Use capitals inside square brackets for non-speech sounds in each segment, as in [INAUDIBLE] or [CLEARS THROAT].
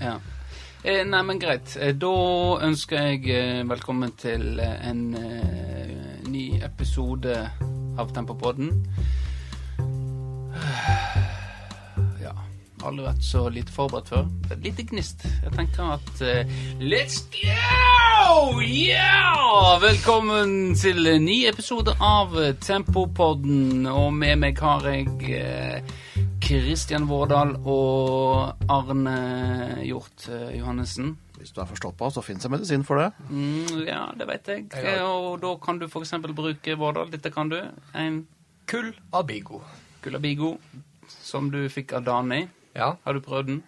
Ja. Eh, nei, men greit. Eh, Da ønsker jeg eh, velkommen til eh, en ny episode av Tempopodden. [SIGHS] Ja. Aldri vært så lite forberedt før. Et lite gnist. Jeg tenker at eh, Let's go! Yeah! Velkommen til en ny episode av Tempopodden. Og med meg har jeg eh, Kristian Vårdal og Arne Hjort eh, Johannessen. Hvis du er forstoppa, så fins det medisin for det. Mm, ja, det vet jeg. Og da kan du f.eks. bruke Vårdal. Dette kan du. En Kull Abigo. bigo, som du fikk av Dani. Ja. Har du prøvd den?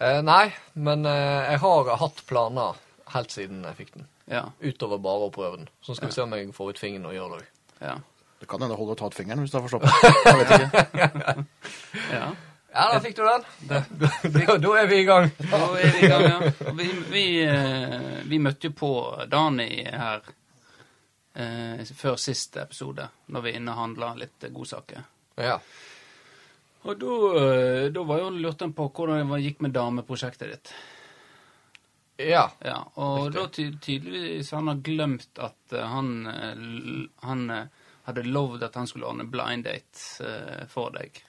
Eh, nei, men eh, jeg har hatt planer helt siden jeg fikk den. Ja. Utover bare å prøve den. Så skal vi se om jeg får ut fingeren og gjør det òg. Ja. Det kan hende det holder å ta ut fingeren hvis du har forstoppet. Jeg vet ikke. [LAUGHS] ja. Ja, da fikk du den. Da, [LAUGHS] da, da er vi i gang. Da er vi i gang, ja. Vi, vi, eh, vi møtte jo på Dani her eh, før siste episode, når vi innehandla litt godsaker. Ja. Og da, eh, var jo lurte en på hvordan det gikk med dameprosjektet ditt. Ja. Ja, og Riktig. da ty tydeligvis han har glemt at eh, han, han hadde lovd at han skulle ordne blind date eh, for deg.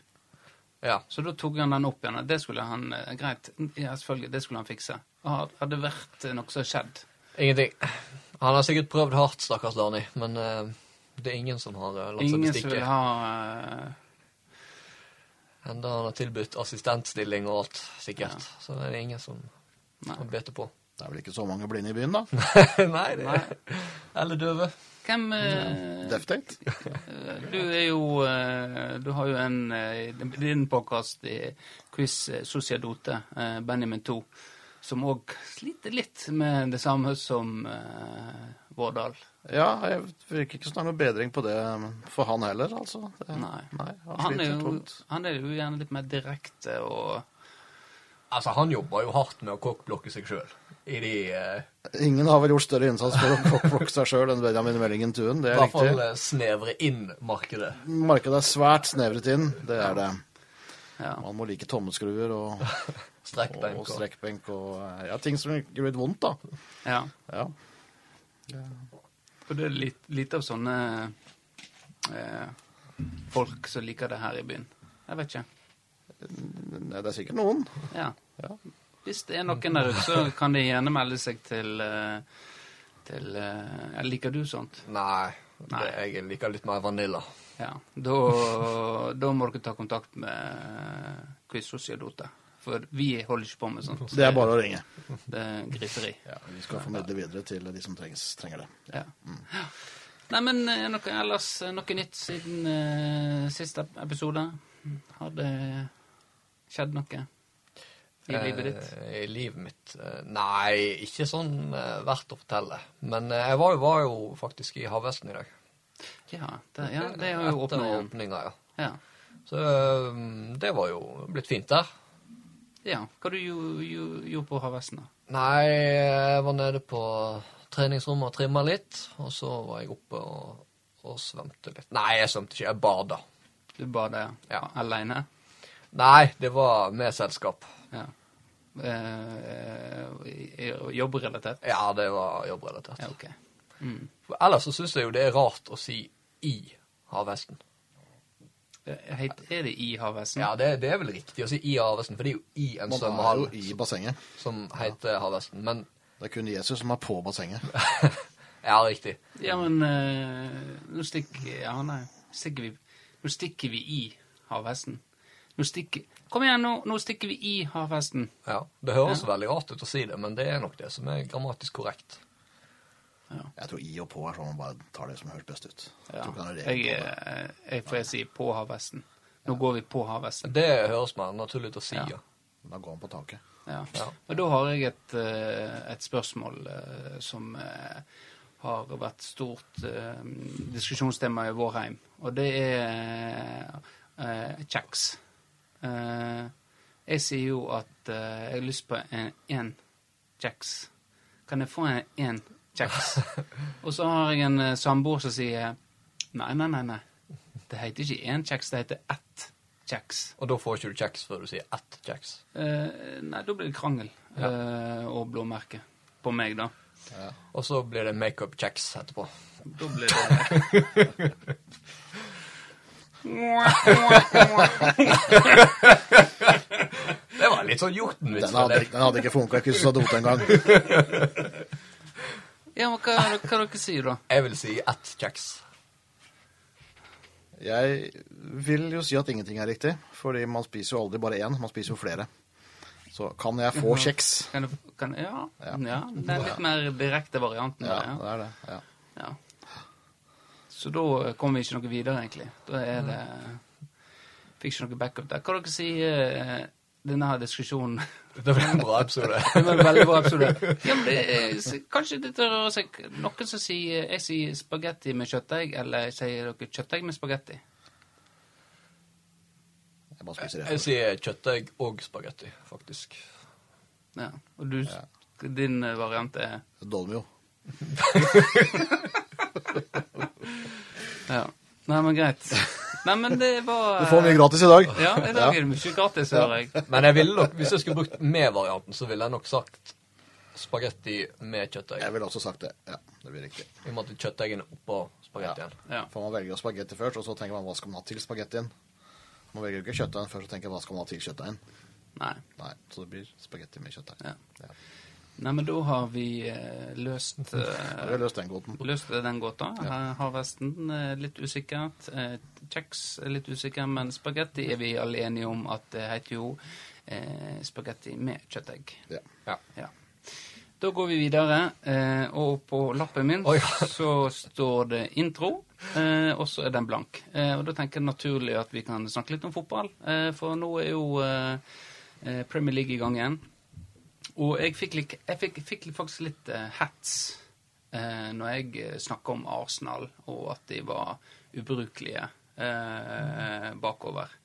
Ja. Så da tok han den opp igjen. Det skulle han eh, Greit, ja, selvfølgelig, det skulle han fikse. Og hadde vært eh, noe som skjedd Ingenting. Han har sikkert prøvd hardt, stakkars Lani, men eh, det er ingen som har eh, latt seg Ingen som vil bestikke. ha eh, Enda han har tilbudt assistentstilling og alt, sikkert. Så det er ingen som som bedt på. Det er vel ikke så mange blinde i byen, da? [LAUGHS] Nei, det er Eller døve. Hvem eh, Deaf Date? eh, Du er jo uh, Du har jo en uh, din podkast i Quiz eh, Sociadote, uh, Benjamin 2, som òg sliter litt med det samme som eh, Vårdal. Ja, jeg virker ikke som det er noe bedring på det for han heller, altså. Det, Nei. nei han, Han er, jo, han er jo gjerne litt mer direkte og Altså, han jobber jo hardt med å kokkblokke seg sjøl i de uh... Ingen har vel gjort større innsats for å kokkblokke seg sjøl enn Benjamin Wellingen Tuen, det I er hvert fall riktig. eh, snevre inn markedet. Markedet er svært snevret inn, det er det. ja. Man må like tommeskruer og, og, [LAUGHS] Strekkbenk og og strekkbenk og ja, ting som gjør litt vondt, da. ja. Ja. For det er litt, litt av sånne eh, folk som liker det her i byen. Jeg vet ikke. Nei, Det er sikkert noen. Ja. Ja. Hvis det er noen der ute, så kan de gjerne melde seg til eh, til eh, ja, Liker du sånt? Nei, Nei. Det, jeg liker litt mer vanilla. Ja. Da, da må dere ta kontakt med Quiz Sociadote. For vi holder ikke på med sånt. Det er bare å ringe. Det er griseri. Ja, vi skal formidle videre til de som trengs, trenger det. Ja. Nei, men eh, noe ellers noe nytt siden uh, siste episode? Har det skjedd noe i livet ditt? Eh, I livet mitt eh, Nei, ikke sånn eh, verdt å fortelle. Men jeg var jo, var jo faktisk i Havvesten i dag. Ja, det, ja, det er jo åpna igjen. åpninga, ja. Ja. Så det var jo blitt fint der. ja. Hva du gjo- gjo- gjorde på Havvesten, da? Nei, jeg var nede på treningsrommet og trimma litt. Og så var jeg oppe og, og svømte litt. Nei, jeg svømte ikke. Jeg bada. Du bada Ja. aleine? Nei, det var med selskap. Ja. Eh, eh, jobbrelatert? Ja, det var jobbrelatert. Ja, okay. Mm. Ellers så syns jeg jo det er rart å si i havhesten. Eh, heit- Er det i Havvesten? Ja, det, det er vel riktig å si i havhesten, for det er jo i en Man er svømmehall jo i bassenget. som heter havhesten. Men Det er kun Jesus som er på bassenget. [LAUGHS] ja, riktig. Ja, men uh, nå stikker Ja, nei. Stikker vi, nå stikker vi i havhesten. Nå stikker Kom igjen, nå, nå stikker vi i havhesten. Ja, Det høres veldig rart ut å si det, men det er nok det som er grammatisk korrekt. Jeg tror i og på er sånn man bare tar det som høres best ut. Jeg Ja. Jeg, på det. eh, jeg får jeg si på havhesten. Nå går vi på havhesten. Det høres mer naturlig ut å si, Ja. ja. Da går han på taket. Ja. Ja. Og da har jeg et, eh, et spørsmål eh, som har vært stort diskusjonstema i vår heim, og det er eh, kjeks. Eh, jeg sier jo at eh, jeg har lyst på en, en kjeks. Kan jeg få en, en kjeks? [LAUGHS] Og så har jeg en eh, samboer som sier nei, nei, nei, nei. Det heter ikke én kjeks, det heter ett kjeks. Og da får ikke du kjeks før du sier ett kjeks. Eh, nei, da blir det krangel eh, og blåmerke på meg, da. Og så blir det makeup-kjeks etterpå. Da blir det [LAUGHS] Det var litt sånn Jotun-vits. Den hadde, den hadde ikke funka. ikke kunne sa dot engang. Ja, men hva, hva dere sier da? Jeg vil si ett kjeks. Jeg vil jo si at ingenting er riktig, fordi man spiser jo aldri bare én, man spiser jo flere. Så kan jeg få kjeks? Kan du, kan, ja, ja. Ja. det er litt mer direkte varianten. Ja, av det, det er det. Ja. Ja. Så da kommer vi ikke noe videre, egentlig. Da er det Fikk ikke noe backup der. Hva dere sier eh, denne her diskusjonen? [LAUGHS] Det blir en bra episode. [LAUGHS] Det var en veldig bra episode. Ja, men det er, kanskje det rører seg Noen som sier jeg sier spagetti med kjøttdeig, eller sier dere kjøttdeig med spagetti? Jeg bare spiser Jeg sier kjøttdeig og spagetti, faktisk. Ja. Og du, din eh, variant er Dolmio. [LAUGHS] [LAUGHS] Ja. Nei, men greit. Nei, men det var [LAUGHS] Du får mye gratis i dag. [LAUGHS] Ja, i dag er det mye gratis, hører jeg. Men jeg ville nok, hvis jeg skulle brukt med-varianten, så ville jeg nok sagt spagetti med kjøttdeig. Jeg ville også sagt det. Ja, det blir riktig. I og med at kjøttdeigen er oppå spagettien. Ja. For man velger spagetti først, og så tenker man hva skal man ha til spagettien. Man velger jo ikke kjøttdeigen først, og tenker hva skal man ha til kjøttdeigen. Nei. Nei, så det blir spagetti med kjøttdeig. Ja. Ja. Nei, men da har vi eh, løst [LAUGHS] Da har eh, løst den gåten. Løst den gåta. Ja. Harvesten er litt usikkert. Eh, Kjeks er litt usikker, men spagetti er vi alle enige om at det heter jo eh, spagetti med kjøttegg. Ja. Ja. Ja. Da går vi videre, eh, og på lappen min Oi. [LAUGHS] så står det intro, eh, og så er den blank. Eh, og da tenker jeg naturlig at vi kan snakke litt om fotball, eh, for nå er jo eh, eh, Premier League i gang igjen. Og jeg fikk, jeg fikk, fikk faktisk litt uh, hats uh, når jeg eh, snakka om Arsenal, og at de var ubrukelige eh, bakover.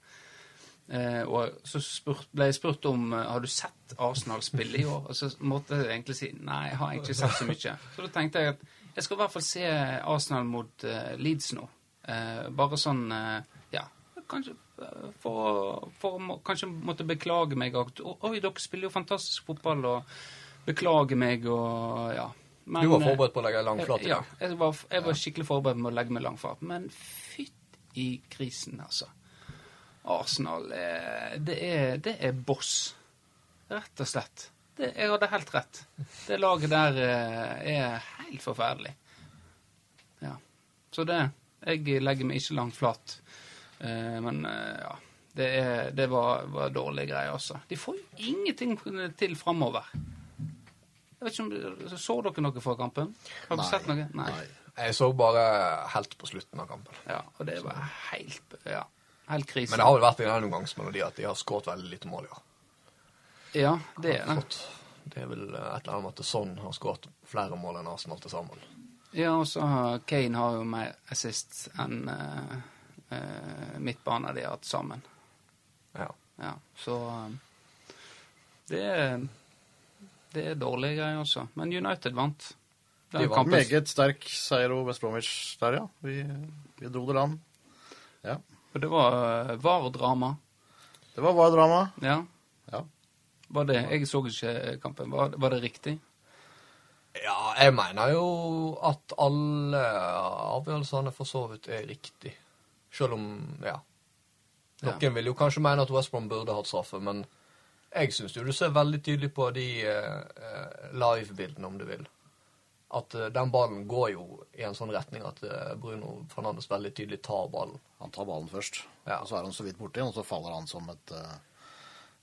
Og så spurt, ble jeg spurt om har du sett Arsenal spille i år. Og så måtte jeg egentlig si nei, jeg har egentlig sett så mye. Så da tenkte jeg at jeg skal i hvert fall se Arsenal mot Leeds nå. Bare sånn ja, kanskje for, for kanskje måtte beklage meg Oi, dere spiller jo fantastisk fotball, og beklage meg og ja. Men, Du var eh, forberedt på å legge langflat ja, jeg var, jeg var skikkelig forberedt på å legge meg langflat. Men fytt i krisen, altså. Arsenal, eh, det er, det er boss. Rett og slett. Det, jeg hadde helt rett. Det laget der eh, er helt forferdelig. Ja. Så det Jeg legger meg ikke langt flat. Eh, men eh, ja. Det, er, det var, var dårlige greier, altså. De får jo ingenting til framover. Jeg vet ikke om, du- Så dere noe fra kampen? Har dere sett noe? Nei. Nei. Jeg så bare helt på slutten av kampen. Ja, og det var helt Ja, helt krise. Men det har vel vært en gjennomgangsmelodi at de har skåret veldig lite mål i år. Ja, det er det. Det er vel et eller annet med at Son har skåret flere mål enn Arsenal til sammen. Ja, og så har Kane har jo mer assist enn uh, midtbanen de har hatt sammen. Ja. Ja, så eh, det er Det er dårlige greier også. Men United vant. Den De vant kampen- Meget sterk seier over West Bromwich der, ja. Vi, vi dro det land. Ja. Og det var uh, VAR-drama. Det var VAR-drama. Ja. Ja. Var det Jeg så ikke kampen. Var, var det riktig? ja, jeg mener jo at alle avgjørelsene for så vidt er riktig. Selv om, ja Noen vil jo kanskje mene at West Brom burde hatt straffe, men jeg syns jo du ser veldig tydelig på de eh, live-bildene, om du vil. At eh, den ballen går jo i en sånn retning at eh, Bruno Fernandes veldig tydelig tar ballen. Han tar ballen først, Ja. og så er han så vidt borti, og så faller han som et, eh,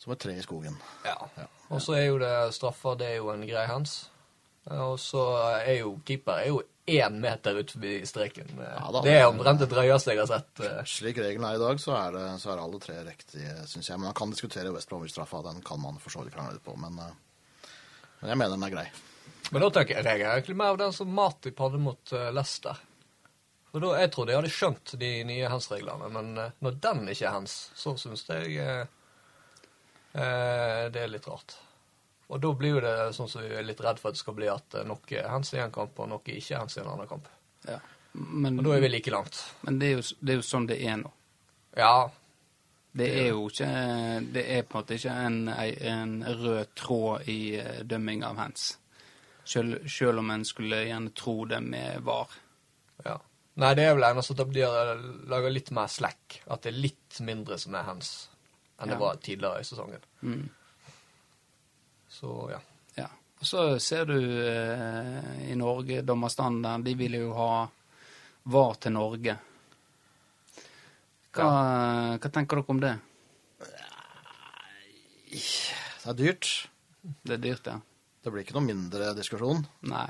som et tre i skogen. Ja. Ja. Og så er jo det straffer, det er jo en grei hands. Og så er jo keeper er jo én meter ut forbi streken. Ja da. det er omtrent det drøyeste jeg har sett. eh. Slik reglene er i dag, så er, det, så er alle tre riktige, syns jeg. Men man kan diskutere West Bromwich-straffa, den kan man for så vidt krangle litt på, men, eh, men jeg mener den er grei. Men da tenker jeg jeg er egentlig mer av den som Matip hadde mot eh, Leicester. For da, Jeg trodde jeg hadde skjønt de nye hands-reglene, men når den ikke er hands, så syns jeg eh, det er litt rart. Og da blir jo det sånn som vi er litt redd for at det skal bli at eh, noe hands i en kamp, og noe ikke hands i en annen kamp. Ja. Men, Og da er vi like langt. men det, er jo, det er jo sånn det er nå. Ja, Det er jo ikke Det er på en måte ikke en, en rød tråd i eh, dømming av hands. Selv, selv om en skulle gjerne tro det med var. Ja. Nei, det er vel eneste at de har laga litt mer slack. At det er litt mindre som er hands enn det var tidligere i sesongen. Mm. Så ja. Ja. Og så ser du eh, i Norge, dommerstanden, de vil jo ha VAR til Norge. Hva, hva tenker dere om det? Det er dyrt. Det er dyrt, ja. Det blir ikke noe mindre diskusjon. Nei.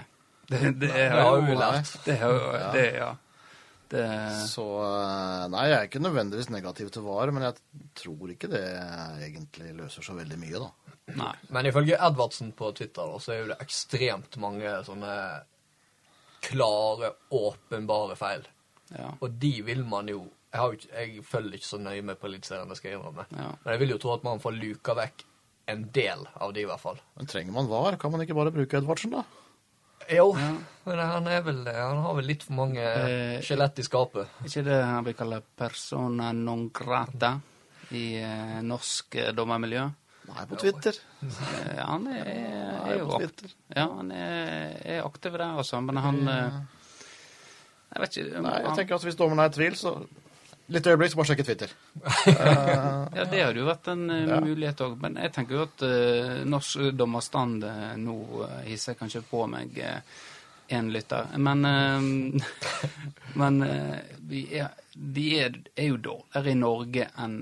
Det, det, Det det har jo lært. Det har det, ja. Det, Så eh, nei, jeg er ikke nødvendigvis negativ til VAR, men jeg tror ikke det egentlig løser så veldig mye, da. nei. Men ifølge Edvardsen på Twitter så er jo det ekstremt mange sånne klare, åpenbare feil. Ja. Og de vil man jo Jeg, har ikke, jeg følger ikke så nøye med på Eliteserien, det skal jeg innrømme. Ja. Men jeg vil jo tro at man får luka vekk en del av de, i hvert fall. Men trenger man VAR? Kan man ikke bare bruke Edvardsen, da? Jo, Ja. men han, er vel, han har vel litt for mange Eh, skjelett i skapet. Ikke det han vil kalle persona non grata i eh, norsk eh, dommermiljø? Nei, på Twitter. [LAUGHS] Ja, han er, er jo på Twitter. Ja, han er, er aktiv der, altså. Men han Jeg vet ikke Nei, jeg han, tenker at hvis dommeren er i tvil, så Litt øyeblikk, så bare sjekke Twitter. [LAUGHS] Ja, det hadde jo vært en eh, Ja. mulighet òg. Men jeg tenker jo at uh, norsk dommerstand uh, nå uh, hisser jeg kanskje på meg én lytter. Men, [LAUGHS] men vi er, de er, er jo dårligere i Norge enn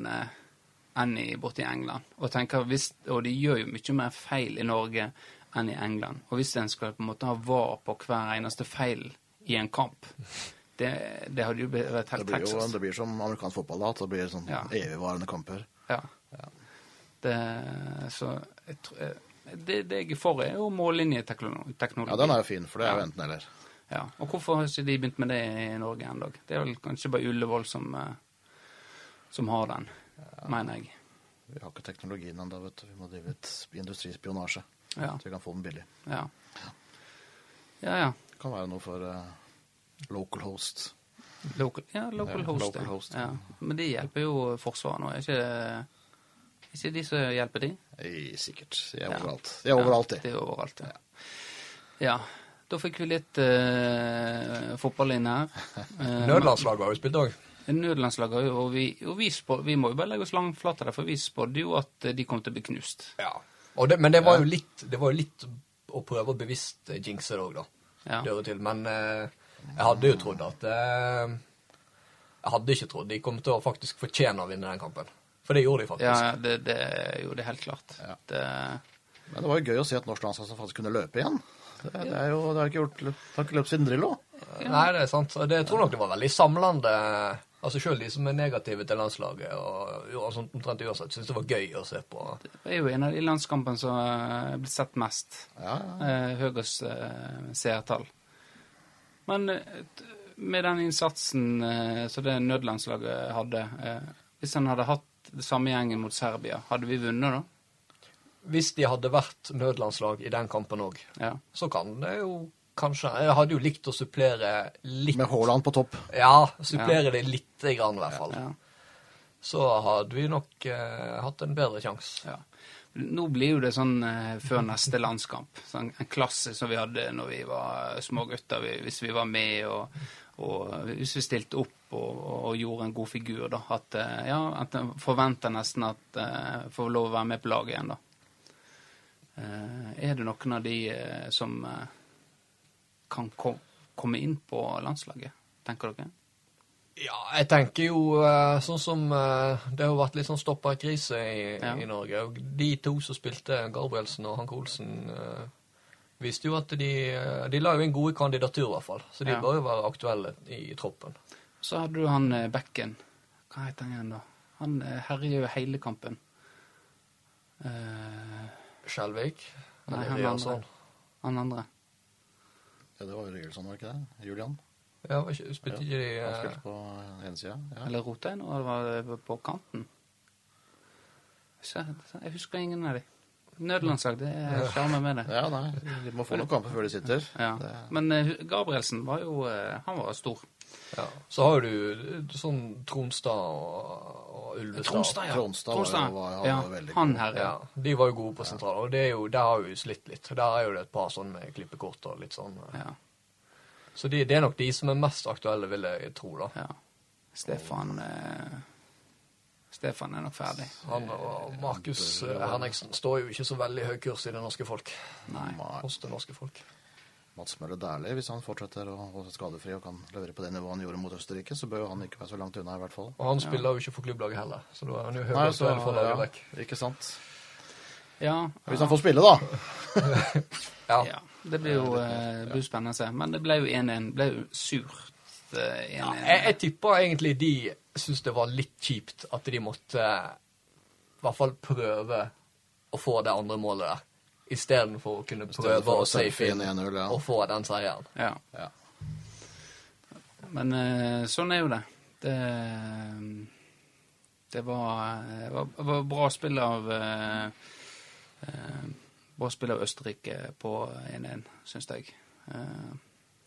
enn i, borte i England. Og, tenker, hvis, og de gjør jo mye mer feil i Norge enn i England. Og hvis en skal på en måte ha var på hver eneste feil i en kamp, det, det hadde jo vært helt blir jo Texas. det blir som amerikansk fotball, da. Det blir sånn Ja. evigvarende kamper. Ja. Det, så jeg tror, jeg- det, det jeg er for, er jo mållinjeteknologi. Ja, den er jo fin, for det er jo Ja. enten eller. Ja. Og hvorfor har ikke de begynt med det i Norge ennå? Det er vel kanskje bare Ullevål som, eh, som har den, mener jeg. Vi har ikke teknologien ennå, vet du. Vi må drive litt industrispionasje. Ja. Så vi kan få den billig. Ja. Ja, ja. Det kan være noe for eh, local host. Local, ja, local Ja, host. local ja. host, ja. ja. Men de hjelper jo Forsvaret nå. Er ikke, ikke de som hjelper de? Eh, Sikkert. De er overalt. De er overalt, Ja, de. de er overalt, ja. ja. Da fikk vi litt uh, fotball inn her. [LAUGHS] Eh, Nødlandslaget har jo spilt òg. Nødlandslaget, og vi, og vi, spå, vi må jo bare legge oss langflate der, for vi spådde jo at eh, de kom til å bli knust. Ja. Og det, men det var jo litt Det var jo litt å prøve å bevisst eh, jinxe det òg, da. Ja. Det til. Men eh, jeg hadde jo trodd at eh, Jeg hadde ikke trodd de kom til å faktisk fortjene å vinne den kampen. For det gjorde de faktisk. Ja, det, det gjorde de helt klart. Ja. Det, Men det var jo gøy å se at norsk landslag faktisk kunne løpe igjen. Det, det, er jo, det har ikke gjort, det har ikke løpt siden Drillo. Nei, det er sant. Det, jeg tror nok det var veldig samlende. Altså Selv de som er negative til landslaget, og og sånt, omtrent uansett, syns det var gøy å se på. det er jo en av de landskampene som er blitt sett mest. Ja, ja. Eh, høyest eh, seertall. Men eh, med den innsatsen eh, som det nødlandslaget hadde eh, Hvis han hadde hatt det samme gjengen mot Serbia, hadde vi vunnet da? Hvis de hadde vært nødlandslag i den kampen òg, Ja. så kan det jo kanskje Jeg hadde jo likt å supplere litt Med Haaland på topp. Ja, supplere det lite grann, i hvert fall. ja. Så hadde vi nok eh, hatt en bedre sjanse. Ja. Nå blir jo det sånn eh, før neste landskamp. Sånn, en klasse som vi hadde når vi var smågutter, vi, hvis vi var med og, og hvis vi stilte opp og, og gjorde en god figur, da. At, eh, ja, at en forventer nesten at uh, får lov å være med på laget igjen, da. Eh, er det noen av de eh, som eh, kan kom, komme inn på landslaget, tenker dere? Ja, jeg tenker jo eh, sånn som eh, Det har jo vært litt sånn stopperkrise i, Ja. i Norge. Og de to som spilte, Gabrielsen og Hanke Olsen, eh, visste jo at de De la jo inn gode kandidatur, i hvert fall. Så de Ja. bør jo være aktuelle i troppen. Så hadde du han Bekken. Hva heter han igjen, da? Han herjer jo hele kampen. Uh... Skjelvik? Nei, han andre. han andre. Ja, det var jo Rygelson, var det ikke det? Julian. Ja, var ikke, spilte ikke de Han eh, spilte på ene sida. Ja. Eller Rotein, og det var det på kanten. Jeg husker ingen av de. Nødlandslag, det er [LAUGHS] sjarmen med det. Ja, nei, de må få noen kamper før de sitter. [LAUGHS] Ja. Men eh, Gabrielsen var jo eh, Han var stor. Ja. Så har du sånn Tronstad og, og Ulvestad. Tronstad, ja. Tronstad var var- ja. var veldig Han her, ja. Ja, de var jo gode på sentralen, og det er jo, der har vi slitt litt. Der er jo det et par sånn med klippekort og litt sånn. ja. Så de, det er nok de som er mest aktuelle, vil jeg tro, da. ja. Stefan eh, Stefan er nok ferdig. Han og Markus eh, Henriksen står jo ikke så veldig høy kurs i det norske folk. Nei. Hos det norske folk. Mats Møller Dæhlie, hvis han fortsetter å holde seg skadefri og kan levere på det nivået han gjorde mot Østerrike, så bør jo han ikke være så langt unna, i hvert fall. Og han spiller jo ikke for klubblaget heller, så da er han jo høyt Nei, aktuell for laget vekk. ja, ikke sant. Ja, Hvis han får spille, da. [LAUGHS] Ja. Det blir jo eh, blir spennende å se. Men det ble jo 1-1. Ble jo surt eh, 1-1. Ja, jeg, jeg tipper egentlig de syntes det var litt kjipt at de måtte eh, i hvert fall prøve å få det andre målet der. Istedenfor å kunne prøve å å safe inn inn 1-0, ja. og få den seieren. Ja. Ja. Men eh, sånn er jo det. Det, det var, eh, var, var bra spill av uh, eh, Bra spill av Østerrike på 1-1, syns jeg. Eh,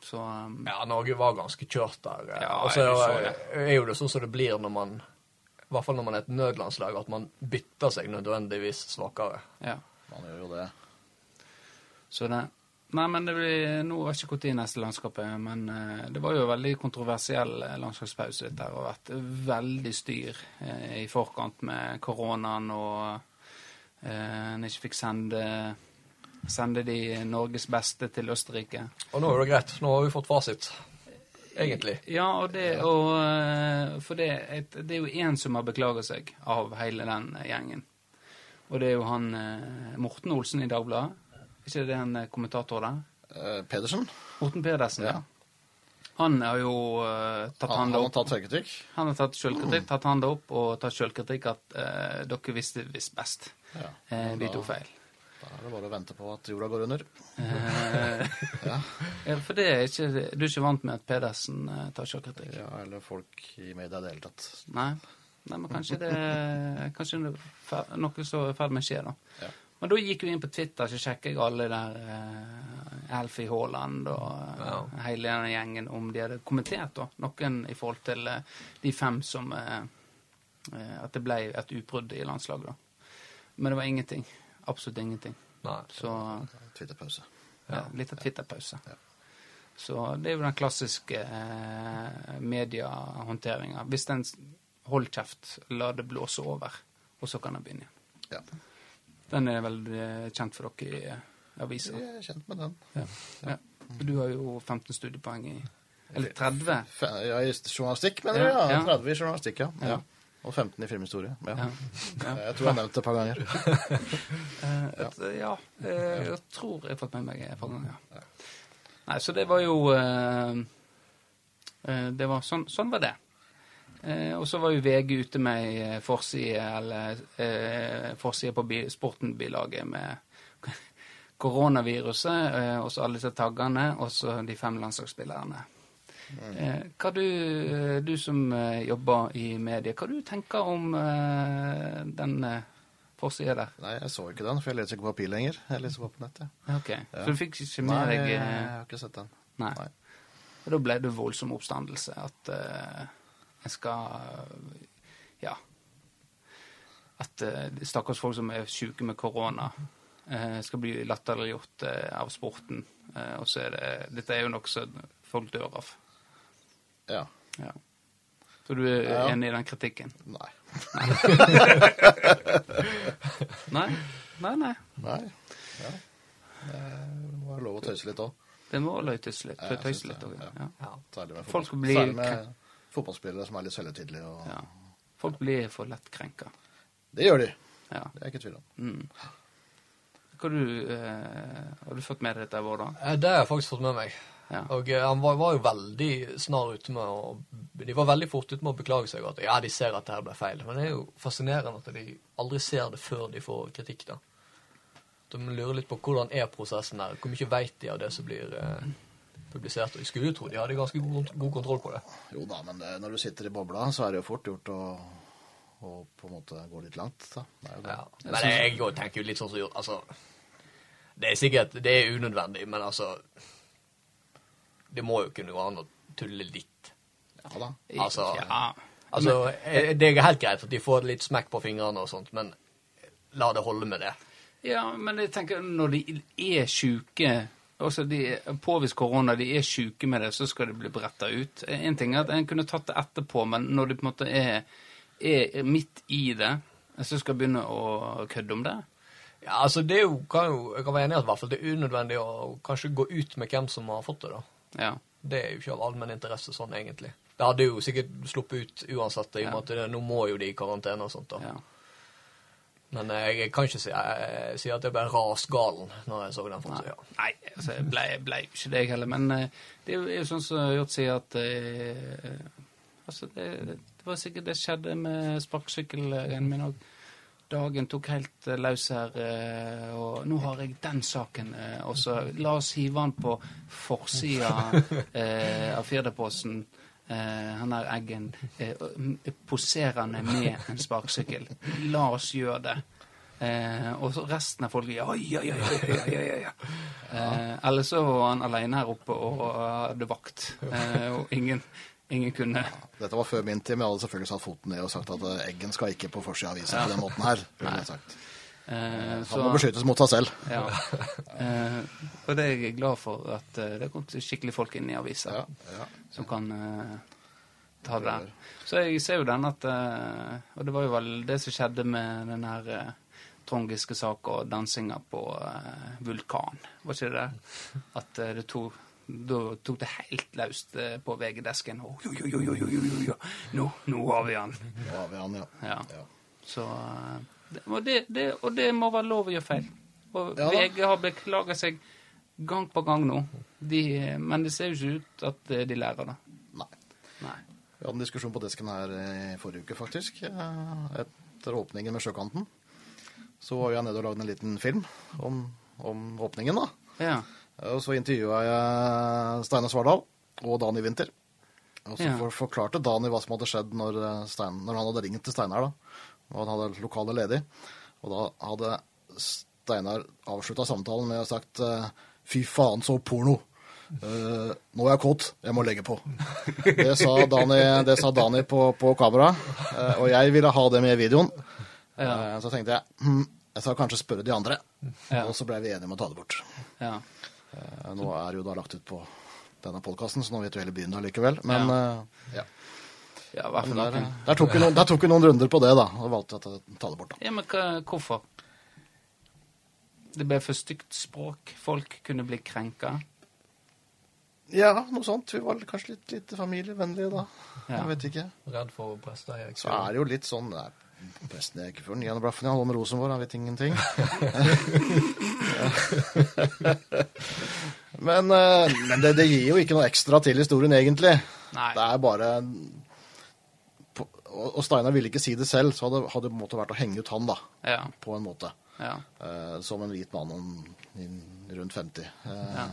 så um, Ja, Norge var ganske kjørt der. Ja, og så er, det. er jo det sånn som det blir når man i hvert fall når man er et nødlandslag, at man bytter seg nødvendigvis svakere. ja. Man gjør jo det. Så det Nei, men det blir, nå vet jeg ikke når neste landskap er, landskapet, men uh, det var jo en veldig kontroversiell landskapspause landslagspause dette her, og vært veldig styr uh, i forkant med koronaen og eh, en ikke fikk sende, sende de Norges beste til Østerrike. Og nå er det greit. Nå har vi fått fasit. Egentlig. Ja, og det, og, eh, for det, et, det er jo én som har beklaget seg av hele den gjengen. Og det er jo han eh, Morten Olsen i Dagbladet. Ikke det en eh, kommentator der? Eh, Pedersen, Morten Pedersen, Ja. Han har jo uh, tatt han, han har opp. tatt selvkritikk. Han har tatt selvkritikk, tatt handa opp og tatt selvkritikk at uh, dere visste visst best. Ja. Eh, vi tok feil. Da er det bare å vente på at jorda går under. Eh, [LAUGHS] Ja. for det er ikke, du er ikke vant med at Pedersen eh, tar selvkritikk? ja, eller folk i media i det hele tatt. Nei. Nei, men kanskje det kanskje noe som er i ferd med å skje, da. Ja. Men da gikk vi inn på Twitter, så sjekket jeg alle der uh, Alfie Haaland og uh, Ja. hele den gjengen om de hadde kommentert, da. Noen i forhold til uh, de fem som eh, At det ble et utbrudd i landslaget, da. Men det var ingenting. Absolutt ingenting. Nei. Så Twitterpause. ja, litt av Twitter-pause. Ja. Så det er jo den klassiske eh, mediehåndteringa. Hvis den holder kjeft, la det blåse over, og så kan den begynne igjen. Ja. Den er vel eh, kjent for dere i eh, avisa. Jeg er kjent med den. Ja. ja. Du har jo 15 studiepoeng i Eller 30. Ja, I journalistikk, mener du? Ja, Ja, ja. 30 i journalistikk, ja. Ja. ja. Og 15 i filmhistorie. Ja. Ja. Ja. Jeg tror jeg har nevnt det et par ganger. [LAUGHS] Eh, ja. eh, jeg tror jeg har fått med meg et par ganger. Ja. Nei, så det var jo eh, eh, Det var sånn, sånn var det. Eh, og så var jo VG ute med ei eh, forside, eller eh, forside på bi, Sporten-bilaget med [LAUGHS] koronaviruset, eh, og så alle disse taggene, og så de fem landslagsspillerne. Eh, hva du, eh, du som eh, jobber i media, hva du tenker om den forsida der? Nei, jeg så ikke den, for jeg leser ikke papir lenger. Jeg leser bare på nettet. Ok, Ja. Så du fikk ikke med deg jeg eh, har ikke sett den. Nei. Nei. Og da ble det voldsom oppstandelse at uh, jeg skal Ja. At uh, stakkars folk som er syke med korona, skal bli latterliggjort av sporten. Og så er det Dette er jo noe som folk dør av. Ja. Ja. Så du er Ja. enig i den kritikken? Nei. [LAUGHS] Nei? Nei, nei. Nei. Ja. Det må være lov å tøyse litt òg. Det må løytes litt. Ja, Tøyse litt òg. ja. Ja. Ja. Særlig med, Folk fotball- blir Særlig med fotballspillere som er litt selvhøytidelige. Og... Ja. Folk blir for lett krenka. Det gjør de. Ja. Det er jeg ikke i tvil om. Mm. Hva du, eh, har du fått med deg dette, i vår, da? Det har jeg faktisk fått med meg. Ja. Og eh, han var, var jo veldig snar ute med å De var veldig fort ute med å beklage seg. At ja, de ser at det her ble feil. Men det er jo fascinerende at de aldri ser det før de får kritikk. da. De lurer litt på hvordan er prosessen her. Hvor mye veit de av det som blir eh, publisert? Og jeg skulle jo tro de hadde ganske god, god kontroll på det. Jo da, men det, når du sitter i bobla, så er det jo fort gjort å, og på en måte gå litt langt. Da. Det er jo det. Ja. Men jeg, jeg tenker jo litt sånn som gjort Altså, det er sikkert Det er unødvendig, men altså Det må jo kunne gå an å tulle litt. Ja da. Altså- ja. Altså, men, Det er helt greit at de får litt smekk på fingrene og sånt, men la det holde med det. Ja, men jeg tenker når de er sjuke Altså, de påvist korona, de er sjuke med det, så skal de bli bretta ut. En ting er at en kunne tatt det etterpå, men når de på en måte er, er midt i det, så skal de begynne å kødde om det Ja, altså, det jo, kan jo Jeg kan være enig i at det er unødvendig å kanskje gå ut med hvem som har fått det, da. Ja. Det er jo ikke av allmenn interesse sånn, egentlig. Det hadde jo sikkert sluppet ut uansett, i og med at nå må jo de i karantene og sånt. da. ja. Men eh, jeg kan ikke si, jeg, si at jeg ble rasgalen når jeg så den forsida. Nei, altså, jeg ble, ble ikke det, jeg heller. Men eh, det er jo, sånn som Hjort sier, at eh, Altså, det, det var sikkert det skjedde med sparkesykkelrennet min òg. Dagen tok helt eh, løs her, eh, og nå har jeg den saken. eh, Og så la oss hive den på forsida av Firdaposten. Han der Eggen poserende med en sparkesykkel. La oss gjøre det. Eh, og så resten av folket ja, ja, ja, ja, ja, ja, ja, ja. Eh, eller så var han alene her oppe og hadde vakt, eh, og ingen, ingen kunne Dette var før min tid, men jeg hadde selvfølgelig satt foten ned og sagt at eh, Eggen skal ikke på forsida av avisa på den måten her. eh, Han må beskyttes mot seg selv. Ja. Eh, og det er jeg glad for, at eh, det er kommet skikkelig folk inn i avisa Ja, ja. som kan eh, ta det. Så jeg ser jo den at eh, Og det var jo vel det som skjedde med den her Trond Giske-saka og dansinga på Vulkan, var ikke det det? At det tok da tok det helt løst eh, på VG-desken. Oh, jo, jo, jo, jo, jo, jo, jo. Nå, nå har vi han. Nå har vi han, ja. Ja. Ja. Så, eh, det, og, det, det, og det må være lov å gjøre feil. Og Ja. VG har beklaget seg gang på gang nå. De, men det ser jo ikke ut at eh, de lærer det. Nei. Nei. Vi hadde en diskusjon på desken her i forrige uke, faktisk. eh, Etter åpningen med Sjøkanten. Så var jeg nede og lagde en liten film om, om åpningen, da. Ja. Og så intervjua jeg Steinar Svardal og Dani Winther. Og så Ja. forklarte Dani hva som hadde skjedd når, eh, Stein, når han hadde ringt til Steinar. Og han hadde lokalet ledig. Og da hadde Steinar avslutta samtalen med å ha sagt eh, Fy faen, så porno! Uh, nå er jeg kåt, jeg må legge på. [LAUGHS] Det sa Dani, det sa Dani på, på kamera, Uh, og jeg ville ha det med i videoen. Eh, så tenkte jeg hm, jeg skal kanskje spørre de andre. Ja. Og så ble vi enige om å ta det bort. ja. Eh, Nå er det jo da lagt ut på denne podkasten, så nå vet jo hele byen det likevel. Men eh, ja. Ja, fall Der, der, tok vi noen, der tok vi noen runder på det, da. Og valgte å ta- det bort, da. Ja, men hva, hvorfor? Det ble for stygt språk. Folk kunne bli krenka. Ja, noe sånt. Vi var kanskje litt, litt familievennlige da. Ja. Jeg vet ikke. Redd for prester Så er det jo litt sånn Nei, presten er ikke før niende blaffen. Jeg holder med Rosenborg, han vet ingenting. [LAUGHS] men eh, men det, det gir jo ikke noe ekstra til historien, egentlig. Nei. Det er bare Og Steinar ville ikke si det selv, så hadde, hadde det på en måte vært å henge ut han, da. Ja. På en måte. ja. Eh, som en hvit mann om, rundt 50. eh, Ja.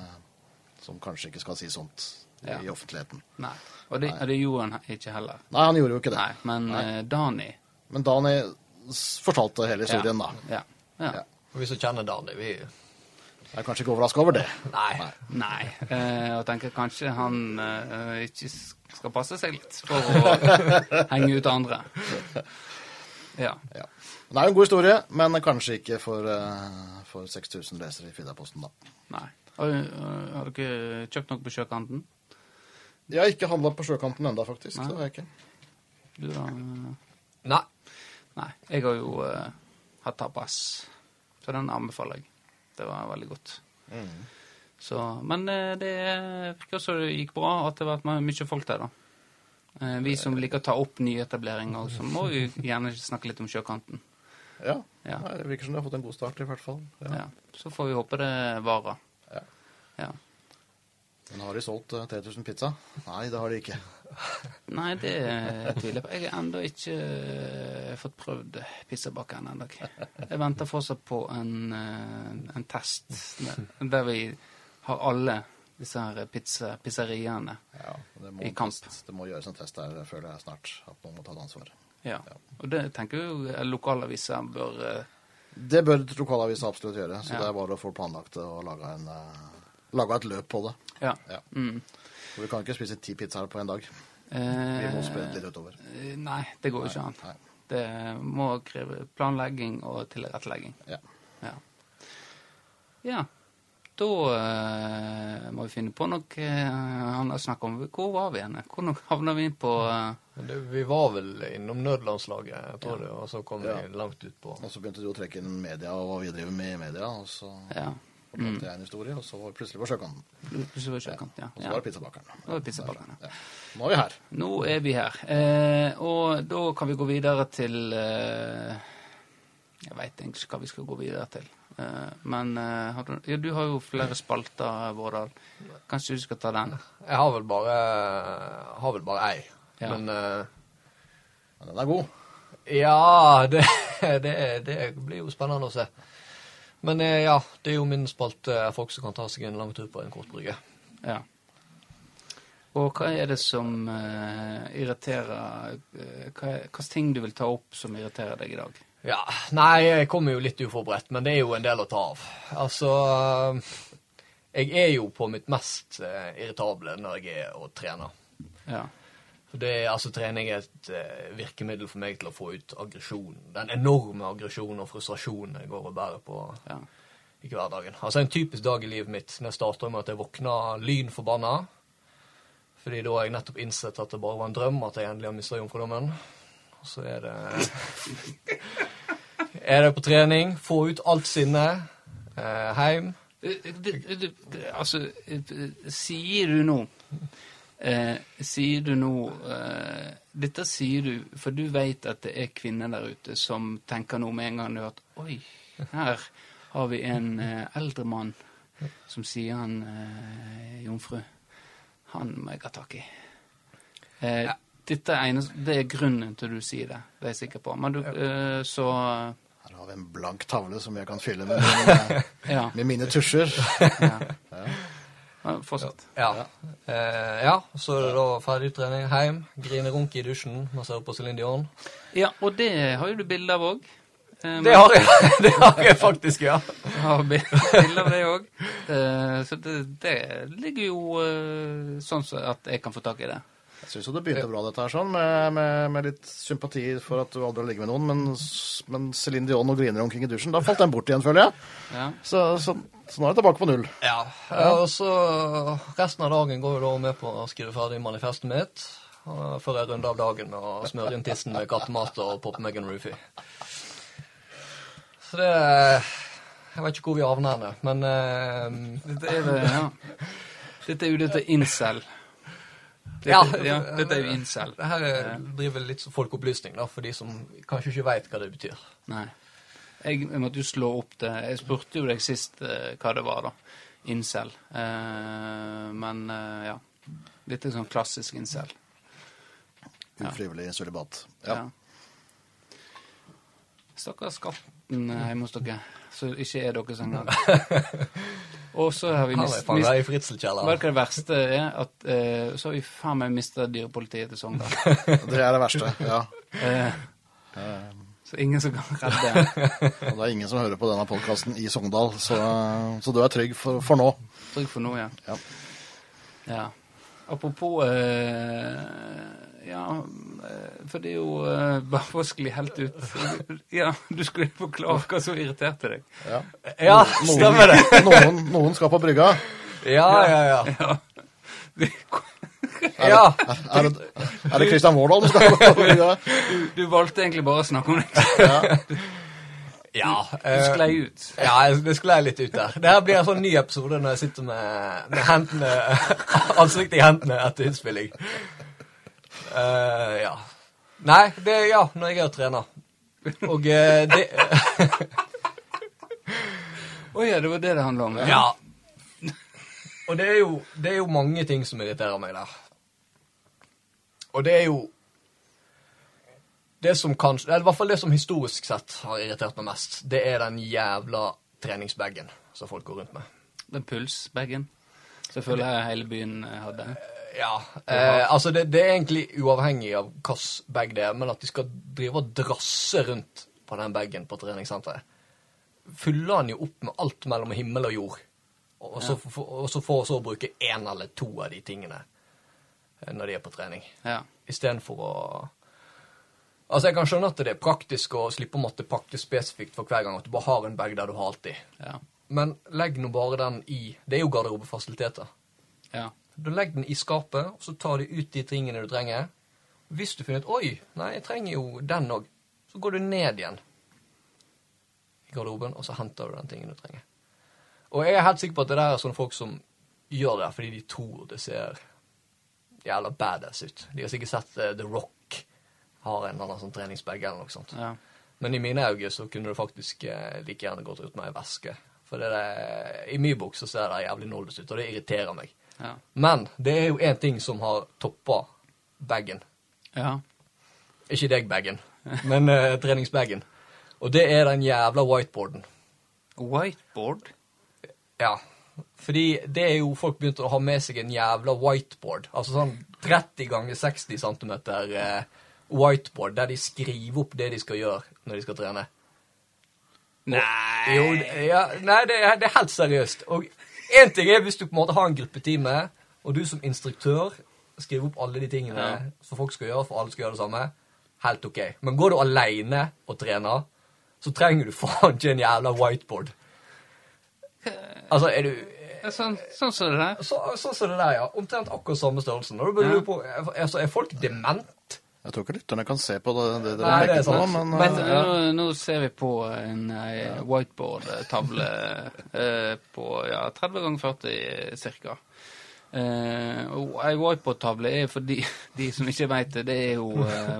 Som kanskje ikke skal si sånt i, Ja. i offentligheten. Nei. Og det, det gjorde han ikke heller. Nei, han gjorde jo ikke det. Nei, men eh, Dani Men Dani fortalte hele historien, da. Ja. ja. Ja. Og vi som kjenner Dani, vi Jeg er kanskje ikke overraska over det. Nei. Nei. Eh, og tenker kanskje han eh, ikke skal passe seg litt for å [LAUGHS] henge ut andre. Ja. Ja. Det er jo en god historie, men kanskje ikke for, eh, for 6000 lesere i Fidaposten, da. Nei. Har, har dere kjøpt noe på sjøkanten? Jeg har ikke handla på sjøkanten ennå, faktisk. Nei. Det har jeg ikke. Du da? eh, Nei. Nei. Jeg har jo uh, hatt tapas, så den anbefaler jeg. Det var veldig godt. Så, men uh, det virker også det gikk bra, at det har vært mye folk der, da. Uh, vi som liker å ta opp nyetableringer, så må vi gjerne snakke litt om sjøkanten. Ja. Ja. Det virker som du har fått en god start, i hvert fall. Ja. Ja. Så får vi håpe det varer. Ja. Ja. Men har de solgt eh, 3000 pizza? Nei, det har de ikke. Nei, det tviler jeg på. Jeg har ennå ikke eh, fått prøvd pizzabakeren ennå. Jeg venter fortsatt på en, eh, en test der vi har alle disse her pizza, pizzeriaene. Ja, I kamp. test- det må gjøres en test der, føler jeg snart. At noen må ta et ansvar. Ja. Og det tenker jo lokalaviser bør eh, Det bør lokalaviser absolutt gjøre. Så Ja. det er bare å få planlagt og lage, en, eh, lage et løp på det. Ja. Ja. Mm. For vi kan ikke spise ti pizzaer på en dag. Vi Eh, må spre det litt utover. eh, Nei, det går jo ikke an. Nei. Det må kreve planlegging og tilrettelegging. Ja. Ja. ja. Da eh, må vi finne på noe eh, annet å snakke om. Hvor var vi henne? Hvor havna vi inn på eh, det, vi var vel innom nødlandslaget, jeg tror det, og så kom Ja. vi langt ut på Og så begynte du å trekke inn media og hva vi driver med i media. Og så Ja. Fortalte jeg en historie, og så var vi plutselig på sjøkanten. Plutselig var sjøkanten, sjøkant, ja. Og så var det pizzabakeren. Det var pizzabakeren, ja. Ja. Nå er vi her. Nå er vi her. Eh, og da kan vi gå videre til eh, Jeg veit egentlig ikke hva vi skal gå videre til. Eh, men eh, har du, ja, du har jo flere spalter, Vårdal. Kanskje du skal ta den? Jeg har vel bare har vel bare ei. Ja. Men eh, Men den er god. ja, det, [LAUGHS] det, det blir jo spennende å se. Men eh, ja, det er jo min spalte er folk som kan ta seg en lang tur på en kort brygge. Ja. Og hva er det som uh, irriterer uh, Hva slags ting du vil ta opp som irriterer deg i dag? Ja, Nei, jeg kommer jo litt uforberedt, men det er jo en del å ta av. Altså Jeg er jo på mitt mest eh, irritable når jeg er og trener. Ja. Det, er- altså, Trening er et eh, virkemiddel for meg til å få ut aggresjon. Den enorme aggresjonen og frustrasjonen jeg går og bærer på ja. i hverdagen. Altså En typisk dag i livet mitt når jeg starter med at jeg våkner lynforbanna. Fordi da har jeg nettopp innsett at det bare var en drøm at jeg endelig har mista jomfrudommen. Og så er det [LAUGHS] Er det på trening, få ut alt sinnet, eh, heim. Eh, du- du- Altså, eh, sier du nå eh, Sier du nå eh, Dette sier du, for du vet at det er kvinner der ute som tenker nå med en gang at Oi, her har vi en eh, eldre mann som sier han eh, jomfru. Han må jeg ha tak i. Eh, Dette er, eneste, det er grunnen til du sier det, det er jeg sikker på. Men du, eh, så Her har vi en blank tavle som jeg kan fylle med [LAUGHS] med, Ja. med mine tusjer. ja. ja fortsett. Ja. Eh, ja, så er det da ferdig trening, grine runke i dusjen, massere på Céline Dion. Ja, og det har jo du bilde av òg. Det har jeg, [LAUGHS] det har jeg faktisk, ja. har bilde av det òg. Så det, det ligger jo eh, sånn at jeg kan få tak i det. Jeg syns jo det begynte bra, dette her, sånn, med, med, med litt sympati for at du aldri har ligget med noen, men, men Céline Dion og griner omkring i dusjen, da falt den bort igjen, føler jeg. Ja. Så, så, så nå er det tilbake på null. Ja, og så resten av dagen går jo da med på å skrive ferdig manifestet mitt. og Før jeg runder av dagen med å smøre inn tissen med kattemat og poppe meg en roofie. Så det Jeg vet ikke hvor vi havner henne, men uh, Dette er, det, ja. [LAUGHS] dette er jo dette incel. Dette, Ja. ja, dette er jo incel. det her er- driver litt som folkeopplysning da, for de som kanskje ikke veit hva det betyr. Nei. Jeg, jeg måtte jo slå opp det. Jeg spurte jo deg sist eh, hva det var, da. Incel. Eh, men eh, ja. Er sånn klassisk incel. Ja. Ufrivillig sølibat. Ja. Ja. Stakkars katten eh, hjemme hos dere, som ikke er dere engang. [LAUGHS] Og så har vi Han er mist, i Vet fritzelkjelleren. du det verste er? At eh, så har vi faen meg mista dyrepolitiet til Sogndal. [LAUGHS] Det er det verste. ja. Eh, så ingen som kan redde. Og det er ingen som hører på denne podkasten i Sogndal, så, så du er trygg for, for nå. Trygg for nå, ja. Ja. ja. Apropos eh, Ja, eh, for det er jo eh, [LAUGHS] bare for å skli helt ut Ja, du skulle forklare hva som irriterte deg. Ja. Ja, stemmer det! [LAUGHS] Noen, noen skal på brygga. Ja, ja, ja. Ja. Ja. [LAUGHS] Er det, er det Christian Vårdal som skal på brygga? du, du valgte egentlig bare å snakke om det. ja Du eh, sklei ut. Ja, det sklei litt ut der. Det her blir en sånn ny episode når jeg sitter med, med hendene, ansiktet i hendene etter innspilling. Eh, ja. Nei, det er ja, når jeg er og trener. Og uh, det Å ja, det var det det handla om? Ja. Og det er, jo, det er jo mange ting som irriterer meg der. Og det er jo Det som kanskje Eller i hvert fall det som historisk sett har irritert meg mest, det er den jævla treningsbagen som folk går rundt med. Den pulsbagen. Selvfølgelig hele byen hadde. Ja. Eh, altså, det, det er egentlig uavhengig av hvilken bag det er, men at de skal drive og drasse rundt på den bagen på treningssenteret. Fyller han jo opp med alt mellom himmel og jord. Og så, f- og så får så bruke én eller to av de tingene eh, når de er på trening. Ja. Istedenfor å Altså, jeg kan skjønne at det er praktisk å slippe å måtte pakke spesifikt for hver gang, at du bare har en bag der du har alltid. Ja. Men legg nå bare den i Det er jo garderobefasiliteter. ja. Du legger den i skapet, og så tar du ut de tingene du trenger. Hvis du finner ut Oi, nei, jeg trenger jo den òg. Så går du ned igjen i garderoben, og så henter du den tingen du trenger. Og jeg er helt sikker på at det der er sånne folk som gjør det fordi de tror det ser jævla badass ut. De har sikkert sett uh, The Rock har en eller annen sånn treningsbag eller noe sånt. ja. Men i mine øyne så kunne det faktisk uh, like gjerne gått ut med ei veske. For det der, i min bok så ser det jævlig noldus ut, og det irriterer meg. Ja. Men det er jo én ting som har toppa bagen. ja. Ikke deg, bagen, men uh, treningsbagen. Og det er den jævla whiteboarden. Whiteboard? Ja. Fordi det er jo folk begynt å ha med seg en jævla whiteboard. Altså sånn 30 ganger 60 cm eh, whiteboard, der de skriver opp det de skal gjøre når de skal trene. Nei Jo, ja, nei, det er, det er helt seriøst. Og én ting er hvis du på en måte har en gruppetime, og du som instruktør skriver opp alle de tingene Ja. som folk skal gjøre, for alle skal gjøre det samme. Helt OK. Men går du aleine og trener, så trenger du [LAUGHS] faen ikke en jævla whiteboard. Altså, er du Sånn Sånn, sånn så det der. Sånn som det der, ja. Omtrent akkurat samme størrelsen. Og da burde Ja. du på altså, Er folk dement? Jeg tror ikke lytterne kan se på det, det dere Nei, det er peker på, men, Men eh, eh, nå, nå ser vi på en eh, whiteboard-tavle [LAUGHS] eh, på ja, 30 ganger 40 cirka. Eh, og ei whiteboard-tavle er for de, de som ikke veit det, det er jo [LAUGHS] eh,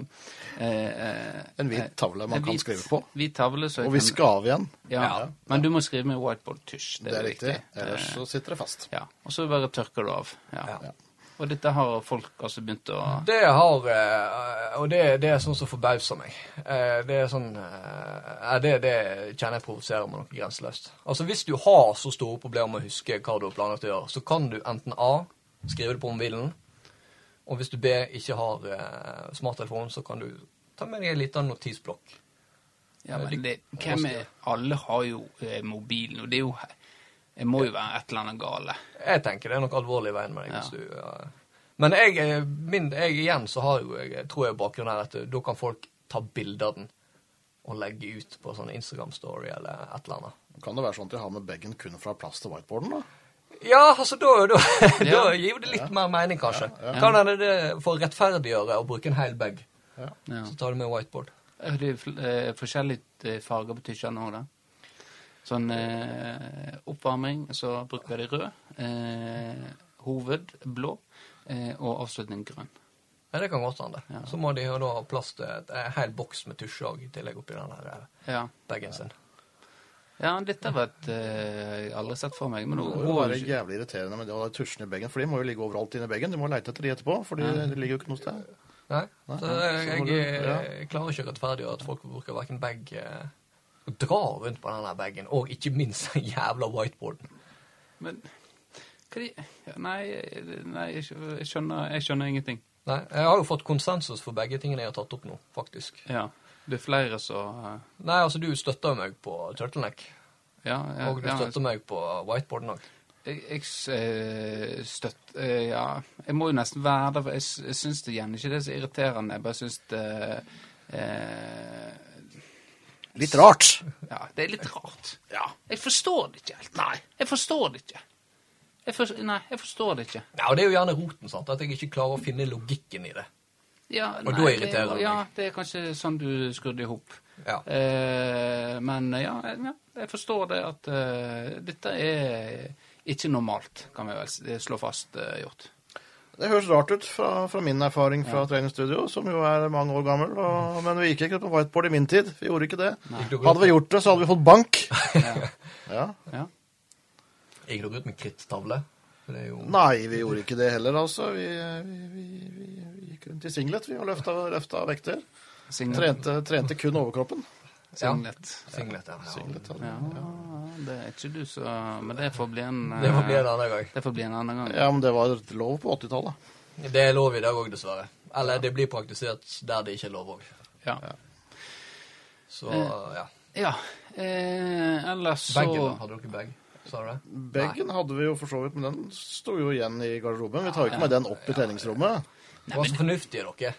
eh, En hvit tavle man en kan hvit- skrive på. Hvit tavle, så Og vi skal av igjen. Ja, Ja. men du må skrive med whiteboard-tusj. Det er riktig. viktig. Ellers så sitter det fast. ja. Og så bare tørker du av. Ja. Og dette har folk altså begynt å Det har eh, Og det, det er sånn som forbauser meg. Eh, Det er sånn eh, det, det kjenner jeg provoserer meg noe grenseløst. Altså Hvis du har så store problemer med å huske hva du har planlagt å gjøre, så kan du enten A skrive det på mobilen, og hvis du B ikke har smarttelefon, så kan du ta med deg en liten notisblokk. Ja, men det, hvem er Alle har jo eh, mobilen, og det er jo Det må jo være et eller annet gale. Jeg tenker det er noe alvorlig i veien med deg. Ja. hvis du... eh, men jeg, eh, min, jeg igjen så har jo jeg, tror jeg bakgrunnen her at eh, da kan folk ta bilder av den og legge ut på sånn Instagram-story eller et eller annet. Kan det være sånn at de har med bagen kun fra plass til whiteboarden, da? Ja, altså da, da, [LAUGHS] da Ja. gir det litt mer mening, kanskje. Kan hende det for å rettferdiggjøre å bruke en hel bag. Ja. Så tar du med whiteboard. Er det eh, forskjellige farger på tysjene òg, da? Sånn eh, oppvarming, så bruker de rød. Eh, hoved blå. Eh, og avslutning grønn. Ja, det kan godt hende. Ja. Så må de jo da ha plass til et- en hel boks med tusj òg i tillegg oppi den her eh, Ja. bagen sin. ja, dette var et eh, Jeg aldri sett for meg. Men nå Det være det jævlig irriterende med de tusjene i bagen, for de må jo ligge overalt inni bagen. Du må leite etter de etterpå, for de, de ligger jo ikke noe sted. Nei, så så jeg, du- jeg, klarer ikke å rettferdiggjøre at folk bruker hverken bag og drar rundt på denne bagen, og ikke minst den jævla whiteboarden. Men hva de ja, Nei, nei jeg skjønner, jeg skjønner ingenting. Nei, jeg har jo fått konsensus for begge tingene jeg har tatt opp nå, faktisk. Ja. Det er flere som uh... Nei, altså du støtter meg på turtleneck, Ja, ja, og du støtter meg på whiteboarden òg. Jeg, jeg eh, støtt... eh, ja, jeg må jo nesten være der, for jeg, jeg syns det igjen ikke det er så irriterende. Jeg bare syns det eh, Litt rart. Ja, det er litt rart. Ja. Jeg forstår det ikke helt. Nei. Jeg forstår det ikke. Jeg for, nei, jeg forstår det ikke. Ja, og det er jo gjerne roten, sant, at jeg ikke klarer å finne logikken i det. Ja, Og nei, da irriterer det, meg. Ja, det er kanskje sånn du skrudde i hop. Ja. Eh, men ja, ja, jeg forstår det at uh, dette er ikke normalt, kan vi vel slå fast, uh, gjort. Det høres rart ut fra, fra min erfaring fra treningsstudio, som jo er mange år gammel. Og, men vi gikk ikke på whiteboard i min tid. Vi gjorde ikke det. Nei. Hadde vi gjort det, så hadde vi fått bank. [LAUGHS] Ja. Ja. Gikk dere ut med er jo Nei, vi gjorde ikke det heller, altså. Vi, vi, vi, vi, vi gikk rundt i singlet vi og løfta, løfta vekter. Trente, trente kun overkroppen. Singlet. Singlet, ja. Singlet, Ja, det er ikke du så Men det får bli en Det får bli eh, en annen gang. Det får bli en annen gang. Ja, men det var lov på 80-tallet. Det er lov i dag òg, dessverre. Eller det blir praktisert der det ikke er lov òg. Ja. Så ja. ja. Eh, ellers så Bagen, da? Hadde dere bag? Sa du det? Bagen hadde vi jo for så vidt, men den sto jo igjen i garderoben. Vi tar jo ikke med den opp i treningsrommet. Det var så fornuftige, dere.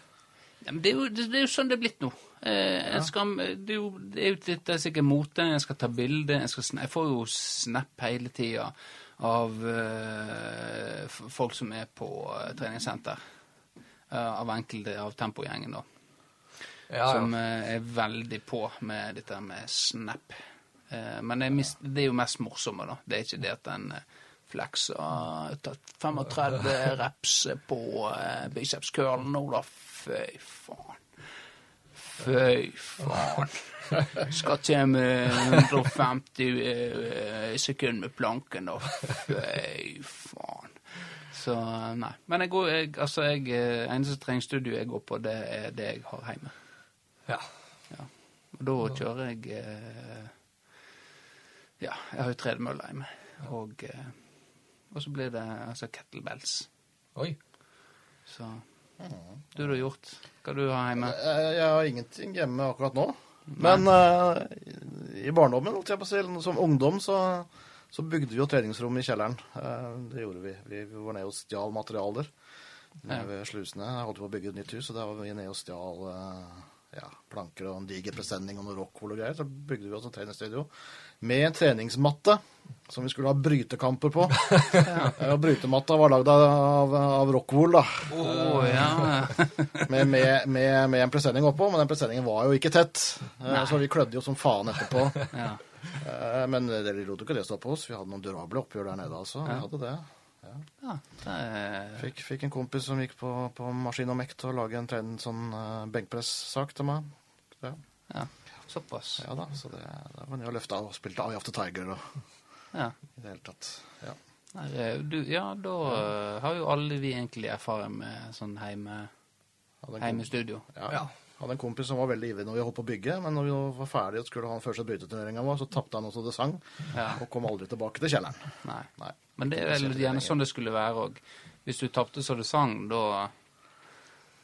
Ja, men det, er jo, det, det er jo sånn det er blitt nå. Eh, jeg skal, det, er jo, det er jo litt det er sikkert mote. Jeg skal ta bilde. Jeg, jeg får jo snap hele tida av uh, folk som er på eh, treningssenter. Uh, av enkelte av Tempogjengen, da. Ja, som eh, er veldig på med dette med snap. Men det er, mis, det er jo mest morsomme, da. Det er ikke det at en fleksa tatt 35 reps på uh, biceps curl Olaf. Fy faen. Fy faen. Skal med 150 eh, sekunder med planken, da. Fy faen. Så nei. Men jeg går, jeg, altså jeg, eh, eneste treningsstudio jeg går på, det er det jeg har hjemme. ja. Ja. Og da kjører jeg eh, Ja, jeg har jo tredemølle hjemme. Og, eh, og så blir det altså kettlebells. Oi. Så du har gjort hva du ha hjemme? Jeg, jeg har ingenting hjemme akkurat nå. Men uh, i barndommen, holdt jeg på å si, som ungdom, så, så bygde vi jo treningsrom i kjelleren. Uh, det gjorde vi. Vi, vi var nede og stjal materialer Ja. ved slusene. Jeg holdt på å bygge et nytt hus, og der var vi nede og stjal uh, ja, planker og en diger presenning og noe rockwool og greier. Så bygde vi oss en treningsstudio med en treningsmatte som vi skulle ha brytekamper på. [LAUGHS] ja. Og brytematta var lagd av, av rockwool, da. Oh, ja. [LAUGHS] Med, med, med, med en presenning oppå, men den presenningen var jo ikke tett. Nei. Så vi klødde jo som faen etterpå. ja. Eh, Men det lot jo ikke det stå på oss. Vi hadde noen durable oppgjør der nede, altså. Vi hadde det. ja er, Fikk, fikk en kompis som gikk på, på maskin og Mekt og lage en, trend, sånn uh, benkpress-sak til meg. Ja. Såpass. ja da, så det, det var nede og løfta og spilte Eye of the Tiger og Ja. i det hele tatt. Ja. Nei, eh, du, ja, da ja. har jo alle vi egentlig erfaring med sånn heime, heimestudio. ja. Ja. Hadde en kompis som var veldig ivrig når vi holdt på å bygge, men når vi var ferdige og skulle ha den første bryteturneringa vår, så tapte han også det sang, Ja. og kom aldri tilbake til kjelleren. Nei. Nei. Men det er vel gjerne sånn det skulle være òg. Hvis du tapte så du sang, da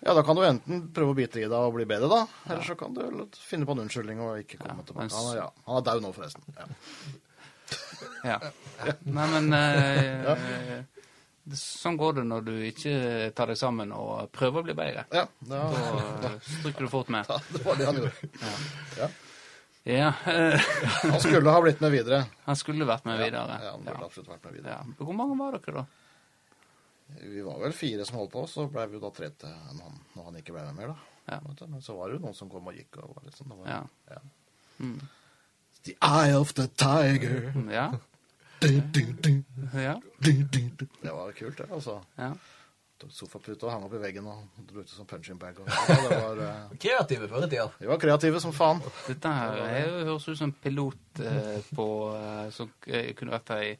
Ja, da kan du enten prøve å bite i deg og bli bedre, da. Eller så kan du finne på en unnskyldning og ikke komme Ja, tilbake. Han er, ja, han er dau nå, forresten. Ja. [LAUGHS] Ja. Nei, men eh, det, Sånn går det når du ikke tar deg sammen og prøver å bli bedre. ja da, Da eh, stryker du fort med. [LAUGHS] da, det var det han gjorde. Ja. Ja, Han skulle ha blitt med videre. han skulle vært med videre. Ja, han burde Ja. absolutt vært med videre. Ja. Hvor mange var dere, da? Vi var vel fire som holdt på, så ble vi jo da tre til når han, når han ikke ble med mer, da. Ja. Men så var det jo noen som kom og gikk. Og var liksom, det var, Ja. ja. Mm. The eye of the tiger. Ja. Du, du, du, Ja. Det var kult, det. altså. ja. Tok sofaputa og hang opp i veggen og brukte som punching bag. Og, det var, uh... Kreative før i tida. vi var kreative som faen. Dette her det høres ut som en pilot uh, på uh, Som kunne vært ei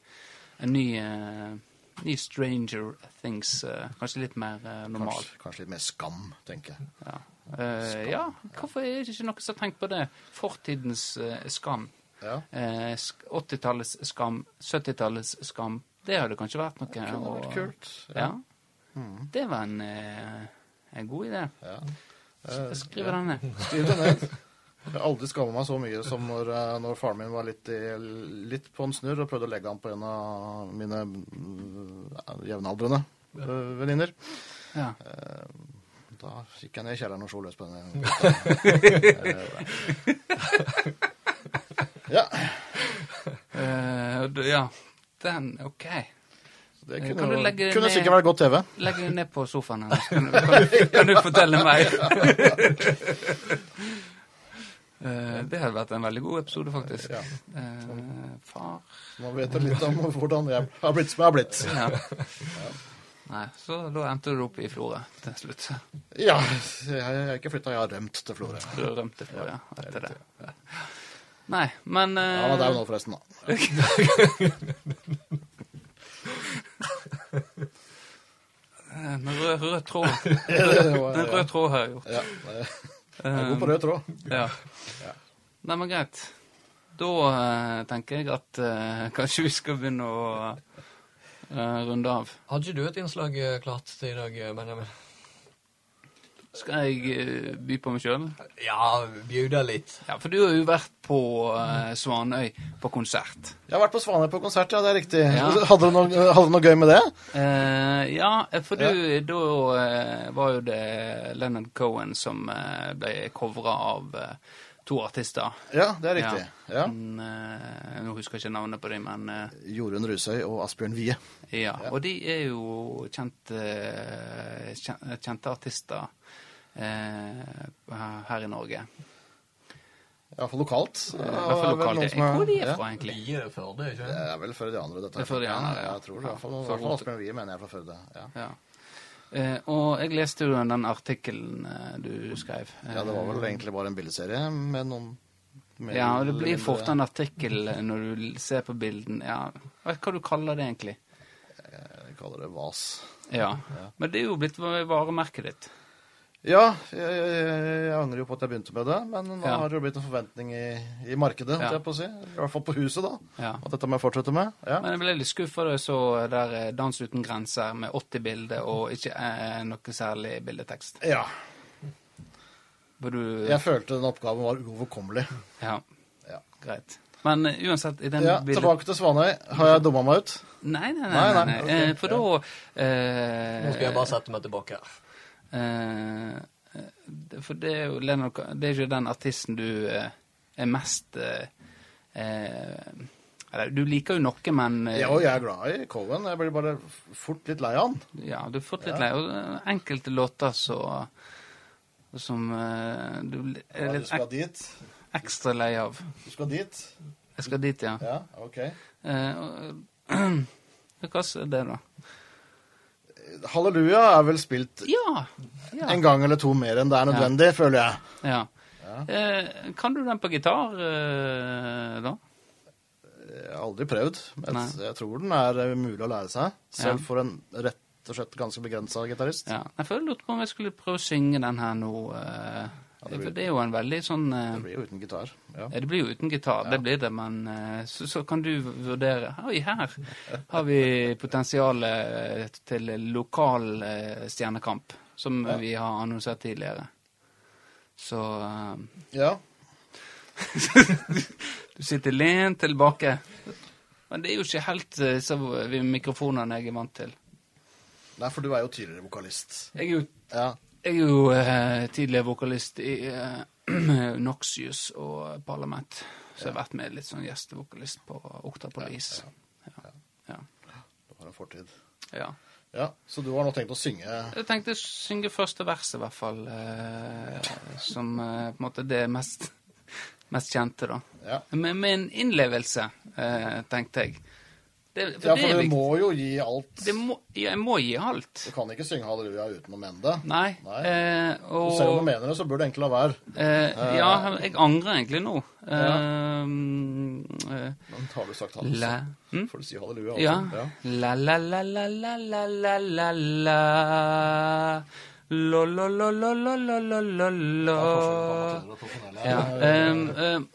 en ny, ny Stranger Things. eh, kanskje litt mer eh, normal. Kanskje, kanskje litt mer skam, tenker jeg. Ja. Eh, ja, hvorfor er det ikke noen som har tenkt på det? Fortidens skam. Ja. Eh, 80-tallets skam. 70-tallets skam. Det hadde kanskje vært noe. Det kunne vært kult. Ja. Det var en, en god idé. Ja. Jeg skriver den ned. [LAUGHS] Skriv den ned. Jeg har aldri skamma meg så mye som når, eh, når faren min var litt, i, litt på en snurr og prøvde å legge han på en av mine mm, jevnaldrende eh, venninner. Ja. Da gikk jeg ned i kjelleren og slo løs på henne. [LAUGHS] ja. Uh, ja. Den OK. Det Kan kunne, du legge kunne ned- sikkert vært godt TV. Legg den ned på sofaen hennes. Kan, du- kan, kan du fortelle meg? [LAUGHS] [LAUGHS] Eh, det hadde vært en veldig god episode, faktisk. Ja. Eh, far Man vet litt om hvordan jeg har blitt som jeg har blitt. Ja. Nei, så da endte du opp i Florø til slutt. Ja, jeg har ikke flytta, jeg har rømt til Florø. Du rømte Florø etter det. Nei, men uh... Ja, men det er jo nå, forresten. da. [LAUGHS] Den rød, rød tråd. [LAUGHS] Den røde tråd har jeg gjort. Ja, jeg er god på rød tråd. Ja. Nei, men greit. Da eh, tenker jeg at eh, [LAUGHS] kanskje vi skal begynne å, eh, runde av. Hadde ikke du et innslag eh, klart til i dag, eh, Benjamin? Skal jeg eh, by på meg sjøl? Ja, bjuda litt. Ja, for du har jo vært på uh, Svanøy på konsert. Jeg har vært på Svanøy på konsert, ja, det er riktig. Ja. [LAUGHS] Hadde, du noe, hadde du noe gøy med det? Uh, ja, for du, da uh, var jo det Leonard Cohen som ble covra av to artister. Ja, det er riktig. Ja. Mm, eh, nå husker jeg ikke navnet på dem, men eh, Jorunn Rusøy og Asbjørn Wie. ja. Og de er jo kjente, kjen- kjente artister eh, her i Norge. Iallfall lokalt. I hvert fall lokalt. Hvor er de fra, egentlig? Vi er Førde, ikke Det sant? er vel før de andre, dette. Det er før de andre, ja. ja. Jeg tror det. I hvert fall, i For hvert fall. Asbjørn Wie mener jeg er fra Førde. Ja. Ja. Eh, og jeg leste jo den artikkelen eh, du skrev. ja, det var vel egentlig bare en bildeserie med noen med Ja, og det blir fort en artikkel eh, når du ser på bilden. Ja, jeg kaller hva du kaller det egentlig. Jeg kaller det vas. Ja. Men det er jo blitt varemerket ditt. Ja, jeg, jeg, jeg angrer jo på at jeg begynte med det, men nå Ja. har det jo blitt en forventning i, i markedet, Ja. jeg på å si. I hvert fall på huset, da. Ja. At dette må jeg fortsette med. Ja. Men jeg ble litt skuffa da jeg så der eh, Dans uten grenser med 80 bilder og ikke eh, noe særlig bildetekst. ja. Hvor du Jeg følte den oppgaven var uoverkommelig. Ja, Ja. greit. Men eh, uansett, i den ja, bildet... tilbake til Svanøy. Har jeg dumma meg ut? Nei, nei, nei. Nei, nei, nei, nei. ok, Eh, For da eh, Nå skal jeg bare sette meg tilbake her. Eh, for det er jo Leonard Det er ikke den artisten du eh, er mest eh, eh, eller, Du liker jo noe, men eh, Ja, og jeg er glad i Cohen. Jeg blir bare fort litt lei av han. ja, du er fort litt Ja. lei. Og eh, enkelte låter så som eh, du er Ja, du litt ek ekstra lei av. Du skal dit. Jeg skal dit, ja. Ja, ok. Eh, og- [CLEARS THROAT] Hva er det, da? Halleluja er vel spilt Ja! ja. en gang eller to mer enn det er nødvendig, føler jeg. ja. Ja. Eh, kan du den på gitar, eh, da? Jeg har aldri prøvd, men Nei. jeg tror den er eh, mulig å lære seg. Selv Ja. for en rett og slett ganske begrensa gitarist. Ja. Jeg føler lurte på om jeg skulle prøve å synge den her nå. eh, Ja, det blir- for det er jo en veldig sånn eh, Det blir jo uten gitar. Ja. Det blir jo uten gitar, det blir det, men eh, så, så kan du vurdere Oi, her har vi potensialet til lokal eh, stjernekamp, som Ja. vi har annonsert tidligere. Så eh, ja. [LAUGHS] du sitter lent tilbake. Men det er jo ikke helt eh, så mikrofonene jeg er vant til. Nei, for du er jo tidligere vokalist. Jeg er jo Ja. Jeg er jo eh, tidligere vokalist i eh, [CLEARS THROAT] Noxius og Parlament. Så jeg har vært med litt sånn gjestevokalist på Okta Police. Ja. Ja. Du har en fortid. ja. Ja, Så du har nå tenkt å synge Jeg tenkte å synge første verset, i hvert fall. Eh, som eh, på en måte det mest, mest kjente, da. Ja, Med, med en innlevelse, eh, tenkte jeg. Det, for ja, for det du må jo gi alt. Må, jeg må gi alt. Du kan ikke synge halleluja uten å mene det. Nei. Nei. Eh, og, du selv om du mener det, så burde du egentlig la være. Eh, eh, ja, jeg angrer egentlig nå. Ja. Eh, Men har du sagt eh, halleluja, så hm? får du si halleluja. Ja. ja. La, la, la, la, la, la, la, la. La-la-la-la-la-la-la-la ja, um, um,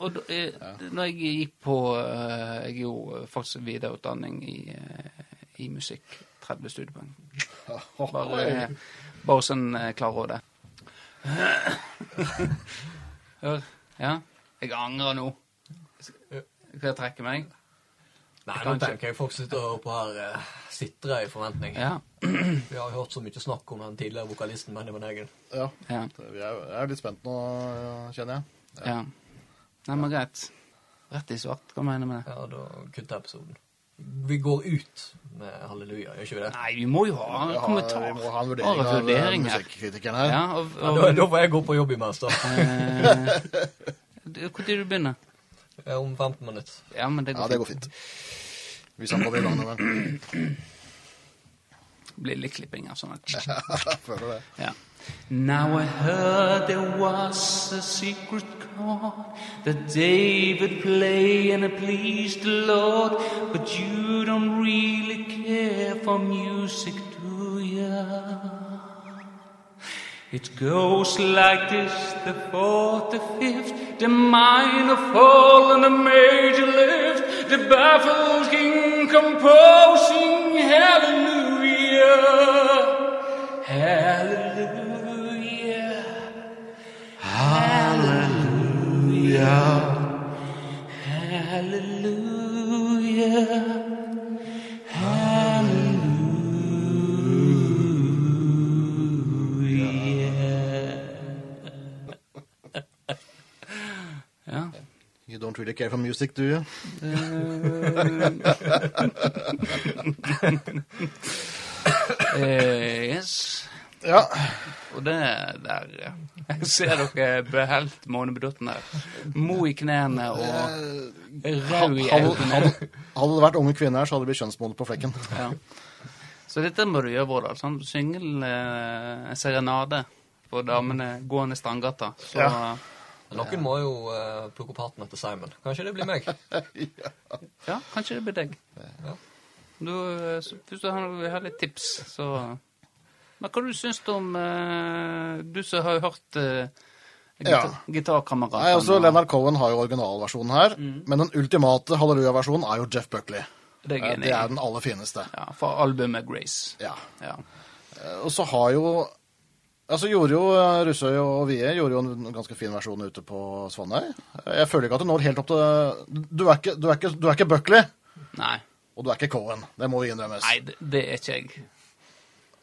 når jeg gikk på uh, Jeg gjorde jo faktisk videreutdanning i, uh, i musikk. 30 studiepoeng. [LAUGHS] Bare, bare sånn uh, klarråd. Hør. Ja. Jeg angrer nå. Skal jeg trekke meg? Nei, nå tenker jeg folk sitter og hører på her uh, sitrer i forventning. Ja. [CLEARS THROAT] Vi har hørt så mye snakk om den tidligere vokalisten Benjamin Eggen. Ja. Ja. Vi er, jeg er litt spent nå, kjenner jeg. ja. Nei, men greit. Rett i svart. Hva mener du med det? Ja, da kutter jeg episoden. Vi går ut med halleluja, gjør ikke vi det? Nei, vi må jo ha en kommentar. Vi må ha en vurdering av vurdering eh, musikkritikeren her. Ja, og, Ja, da, da får jeg gå på jobb imens, da. Når [LAUGHS] du- du begynner? Om 15 minutter. Ja, men det Ja, går det fint. går fint. Hvis han kommer i gang med. Det blir litt klipping av sånn [LAUGHS] at føler det. Ja. Now I heard there was a secret chord that David played and it pleased the Lord, but you don't really care for music, do ya? It goes like this, the fourth, the fifth, the minor fall and the major lift, the baffled king composing hallelujah, hallelujah, hallelujah, You don't really care for music, do you? uh, yes. Ja. Og det der. Jeg ser dere behelt månebedotten der. Mo i knærne og rød i øynene. hadde, det vært unge kvinner her, så hadde det blitt kjønnsmode på flekken. Ja. Så dette må du gjøre, Vårdal. Sånn, synge eh, serenade for damene gående Strandgata. Så Ja. Noen må jo uh, plukke opp hatten etter Simon. Kanskje det blir meg? [LAUGHS] ja, kanskje det blir deg. Ja. Du, eh, så hvis du har, har, litt tips, så Men hva du syns du om uh, Du som har hørt uh, Ja. Gitarkameratene? Nei, altså Leonard Cohen har jo originalversjonen her, Mm. men den ultimate halleluja-versjonen er jo Jeff Buckley. Det er Det er den aller fineste. Ja, fra albumet Grace. Ja. Ja. Og så har jo Altså gjorde jo eh, Russøy og Vie gjorde jo en ganske fin versjon ute på Svanøy. Jeg føler ikke at du når helt opp til Du er ikke, du er ikke, du er ikke Buckley, Nei. og du er ikke Cohen. Det må innrømmes. Nei, det, det er ikke jeg.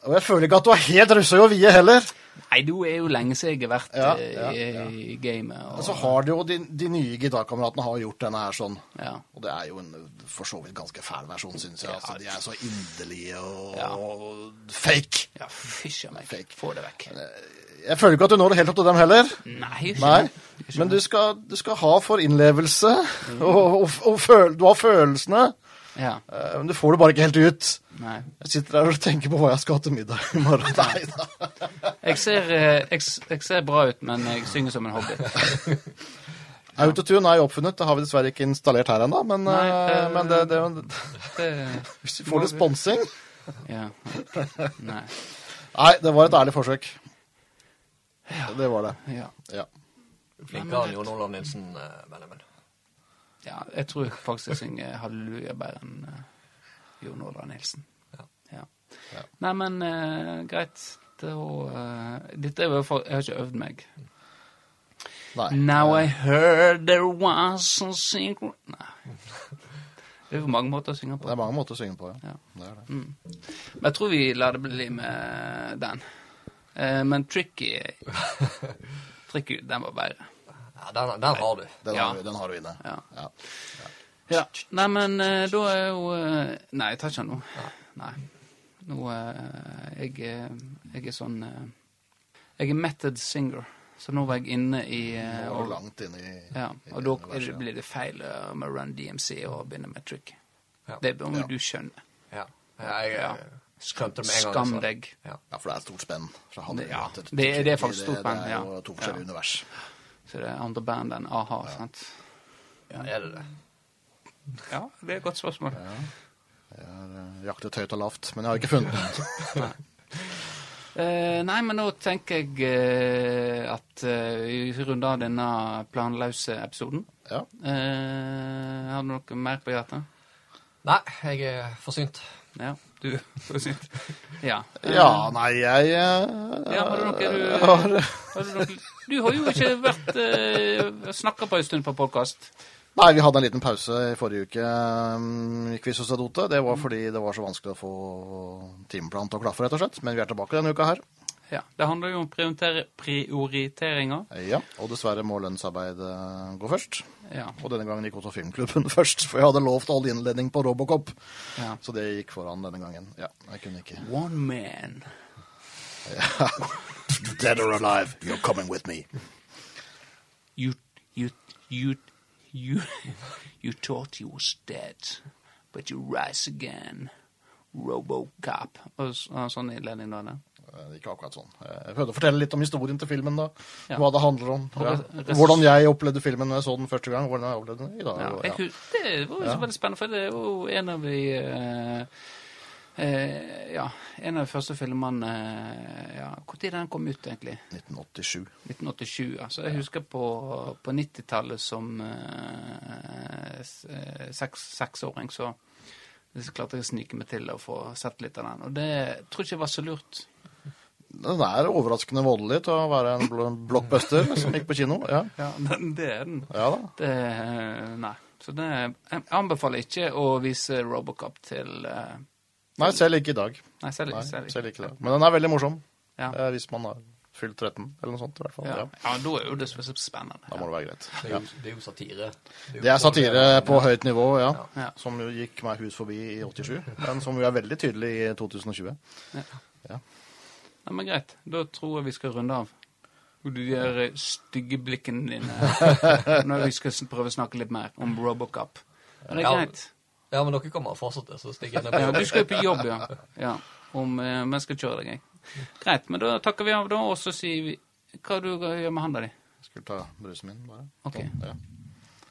Og jeg føler ikke at du er helt Russøy og Vie heller. Nei, det er jo lenge siden jeg har vært Ja, eh, ja, i, ja. i gamet. Og, Og så har det jo de, de nye gitarkameratene har gjort denne her sånn. ja. Og det er jo en for så vidt ganske fæl versjon, syns jeg. Altså, de er så inderlige og, og fake. ja, fysj meg. Fake. Få det vekk. Jeg føler ikke at du når det helt opp til dem heller. Nei, ikke Nei, men du skal, du skal ha for innlevelse, [LAUGHS] og, og, og føl, du har følelsene, Ja. Uh, men du får det bare ikke helt ut. Nei. Jeg sitter der og tenker på hva jeg skal ha til middag i morgen. [LAUGHS] Nei da. Jeg ser, eh, jeg, jeg ser bra ut, men jeg synger som en hobby. [LAUGHS] Autotune er jo oppfunnet, det har vi dessverre ikke installert her ennå, men, Nei, eh, det- men det, det, Det, [LAUGHS] hvis vi får litt sponsing ja. Nei. Nei, det var et ærlig forsøk. Ja. Det var det. Ja. Ja. Flinkere enn Jon Olav Nilsen, eh, Benjamin. Ja. Jeg tror faktisk jeg synger halleluja bedre enn uh, Jon Olav Nilsen. Ja. Ja. Ja. Nei, men uh, greit. Det var, eh, dette er jo for Jeg har ikke øvd meg. Nei. Now I heard there was a secret Nei. Det er jo mange måter å synge på. Det er mange måter å synge på, ja. Ja. Det er det. Men jeg tror vi lar det bli med den. Men Tricky [LAUGHS] Tricky, den var bedre. Ja, den, den har du. Den, Ja. har, den har du inne. Ja. Ja. ja. Nei, men eh, da er jo eh, Nei, jeg tar ikke den nå. Nei. Nå eh, jeg, jeg er sånn Jeg er method singer, så nå var jeg inne i Nå og, langt inne i Ja, i og da det- blir det feil med Run DMC og begynne med trick. Ja. Det må Ja. du skjønne. Ja. Jeg, Ja. jeg skjønte det en gang. Skam jeg så det. deg. Ja. Ja, for det er et stort spenn. fra Halleluja Ja, det det er faktisk stort spenn, Det er jo ja. to forskjellige Ja. univers. Så det er andre band enn a-ha, sant? ja, er det det? Ja, det er et godt spørsmål. Jeg har eh, jaktet høyt og lavt, men jeg har ikke funnet den. [LAUGHS] Eh, nei, men nå tenker jeg eh, at eh, vi runder av denne planløse episoden. Ja. Eh, har du noe mer på hjertet? Nei, jeg er forsynt. Ja, du får si Ja. Eh, ja, nei, jeg eh, Ja, har du noe du har, du, noe, du har jo ikke vært uh, snakka på en stund på podkast. Nei, vi hadde en liten pause i forrige uke um, i Quiz hos Adote. Det var fordi det var så vanskelig å få timeplanen til å klaffe, rett og slett. Men vi er tilbake denne uka her. Ja, Det handler jo om prioriteringer. Ja, og dessverre må lønnsarbeid eh, gå først. Ja. Og denne gangen gikk også filmklubben [LAUGHS] først, for jeg hadde lovt all innledning på Robocop. ja. Så det gikk foran denne gangen. Ja, jeg kunne ikke. One man. [LAUGHS] Dead or alive, you're coming with me. You, you, you, you, you thought you was dead, but you rise again. Robocop. Og og sånn innledning da. Det. Eh, gikk akkurat sånn. Jeg prøvde å fortelle litt om historien til filmen, da. Ja. Hva det handler om. Ja. Hvordan jeg opplevde filmen når jeg så den første gang. Hvordan jeg opplevde den i dag. Ja, jeg, det var jo så veldig spennende, for det er jo en av de eh, eh, Ja, en av de første filmene eh, ja, Når den kom ut, egentlig? 1987. 1987. Altså, jeg husker på, på 90-tallet som eh, eh, seks, seksåring, så så klarte jeg å snike meg til å få sett litt av den. Og det tror jeg ikke var så lurt. Den er overraskende voldelig til å være en blockbuster som gikk på kino. Ja, Ja, den, det er den. ja da. Det, nei. Så det, jeg anbefaler ikke å vise Robocop til uh, Nei, selv ikke i dag. Nei, selv, Nei, selv ikke. selv ikke i dag. Men den er veldig morsom. Ja. Eh, hvis man har fylt 13, eller noe sånt. i hvert fall. Ja. Ja. ja, da er jo det spennende. Da må det være greit. Det er jo, det er jo satire. jo Det er satire på høyt nivå, ja. Ja. Som jo gikk meg hus forbi i 87, men som jo er veldig tydelig i 2020. Ja, men greit. Da tror jeg vi skal runde av. Og de der stygge blikkene dine [LAUGHS] når vi skal prøve å snakke litt mer om Robocop. Men det er greit. Ja, men dere kommer fortsatt [LAUGHS] til å stikke inn. Ja, du skal jo på jobb, ja. ja. Om eh, skal kjøre deg, jeg. Greit, men da takker vi av, da, og så sier vi Hva du gjør med handa di? Jeg skal ta brusen min, bare. Ok. Sånn, ja.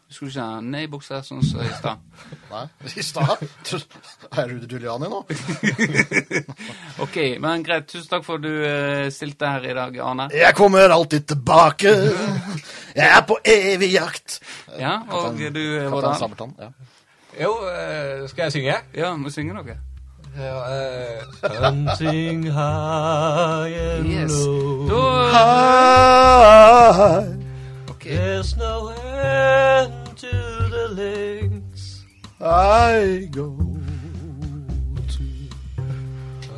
Skulle ikke ha ned i buksa sånn som i stad? [LAUGHS] Nei, i stad? [LAUGHS] Er du Giuliani nå? [LAUGHS] OK, men greit. Tusen takk for at du eh, stilte her i dag, Arne. Jeg kommer alltid tilbake. Jeg er på evig jakt. Ja, og du, eh, Kaptein? Sabeltann. Ja. Jo, eh, skal jeg synge? Ja, må synge noe. Ja, eh, Hunting high and Yes. low Da Hi. OK. There's no to the links I go to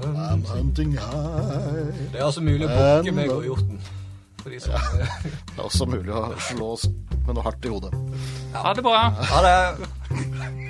I'm hunting high. Det er altså mulig å bukke meg og hjorten. For de som [LAUGHS] Det er også mulig å slå oss med noe hardt i hodet. Ha det bra. Ha det!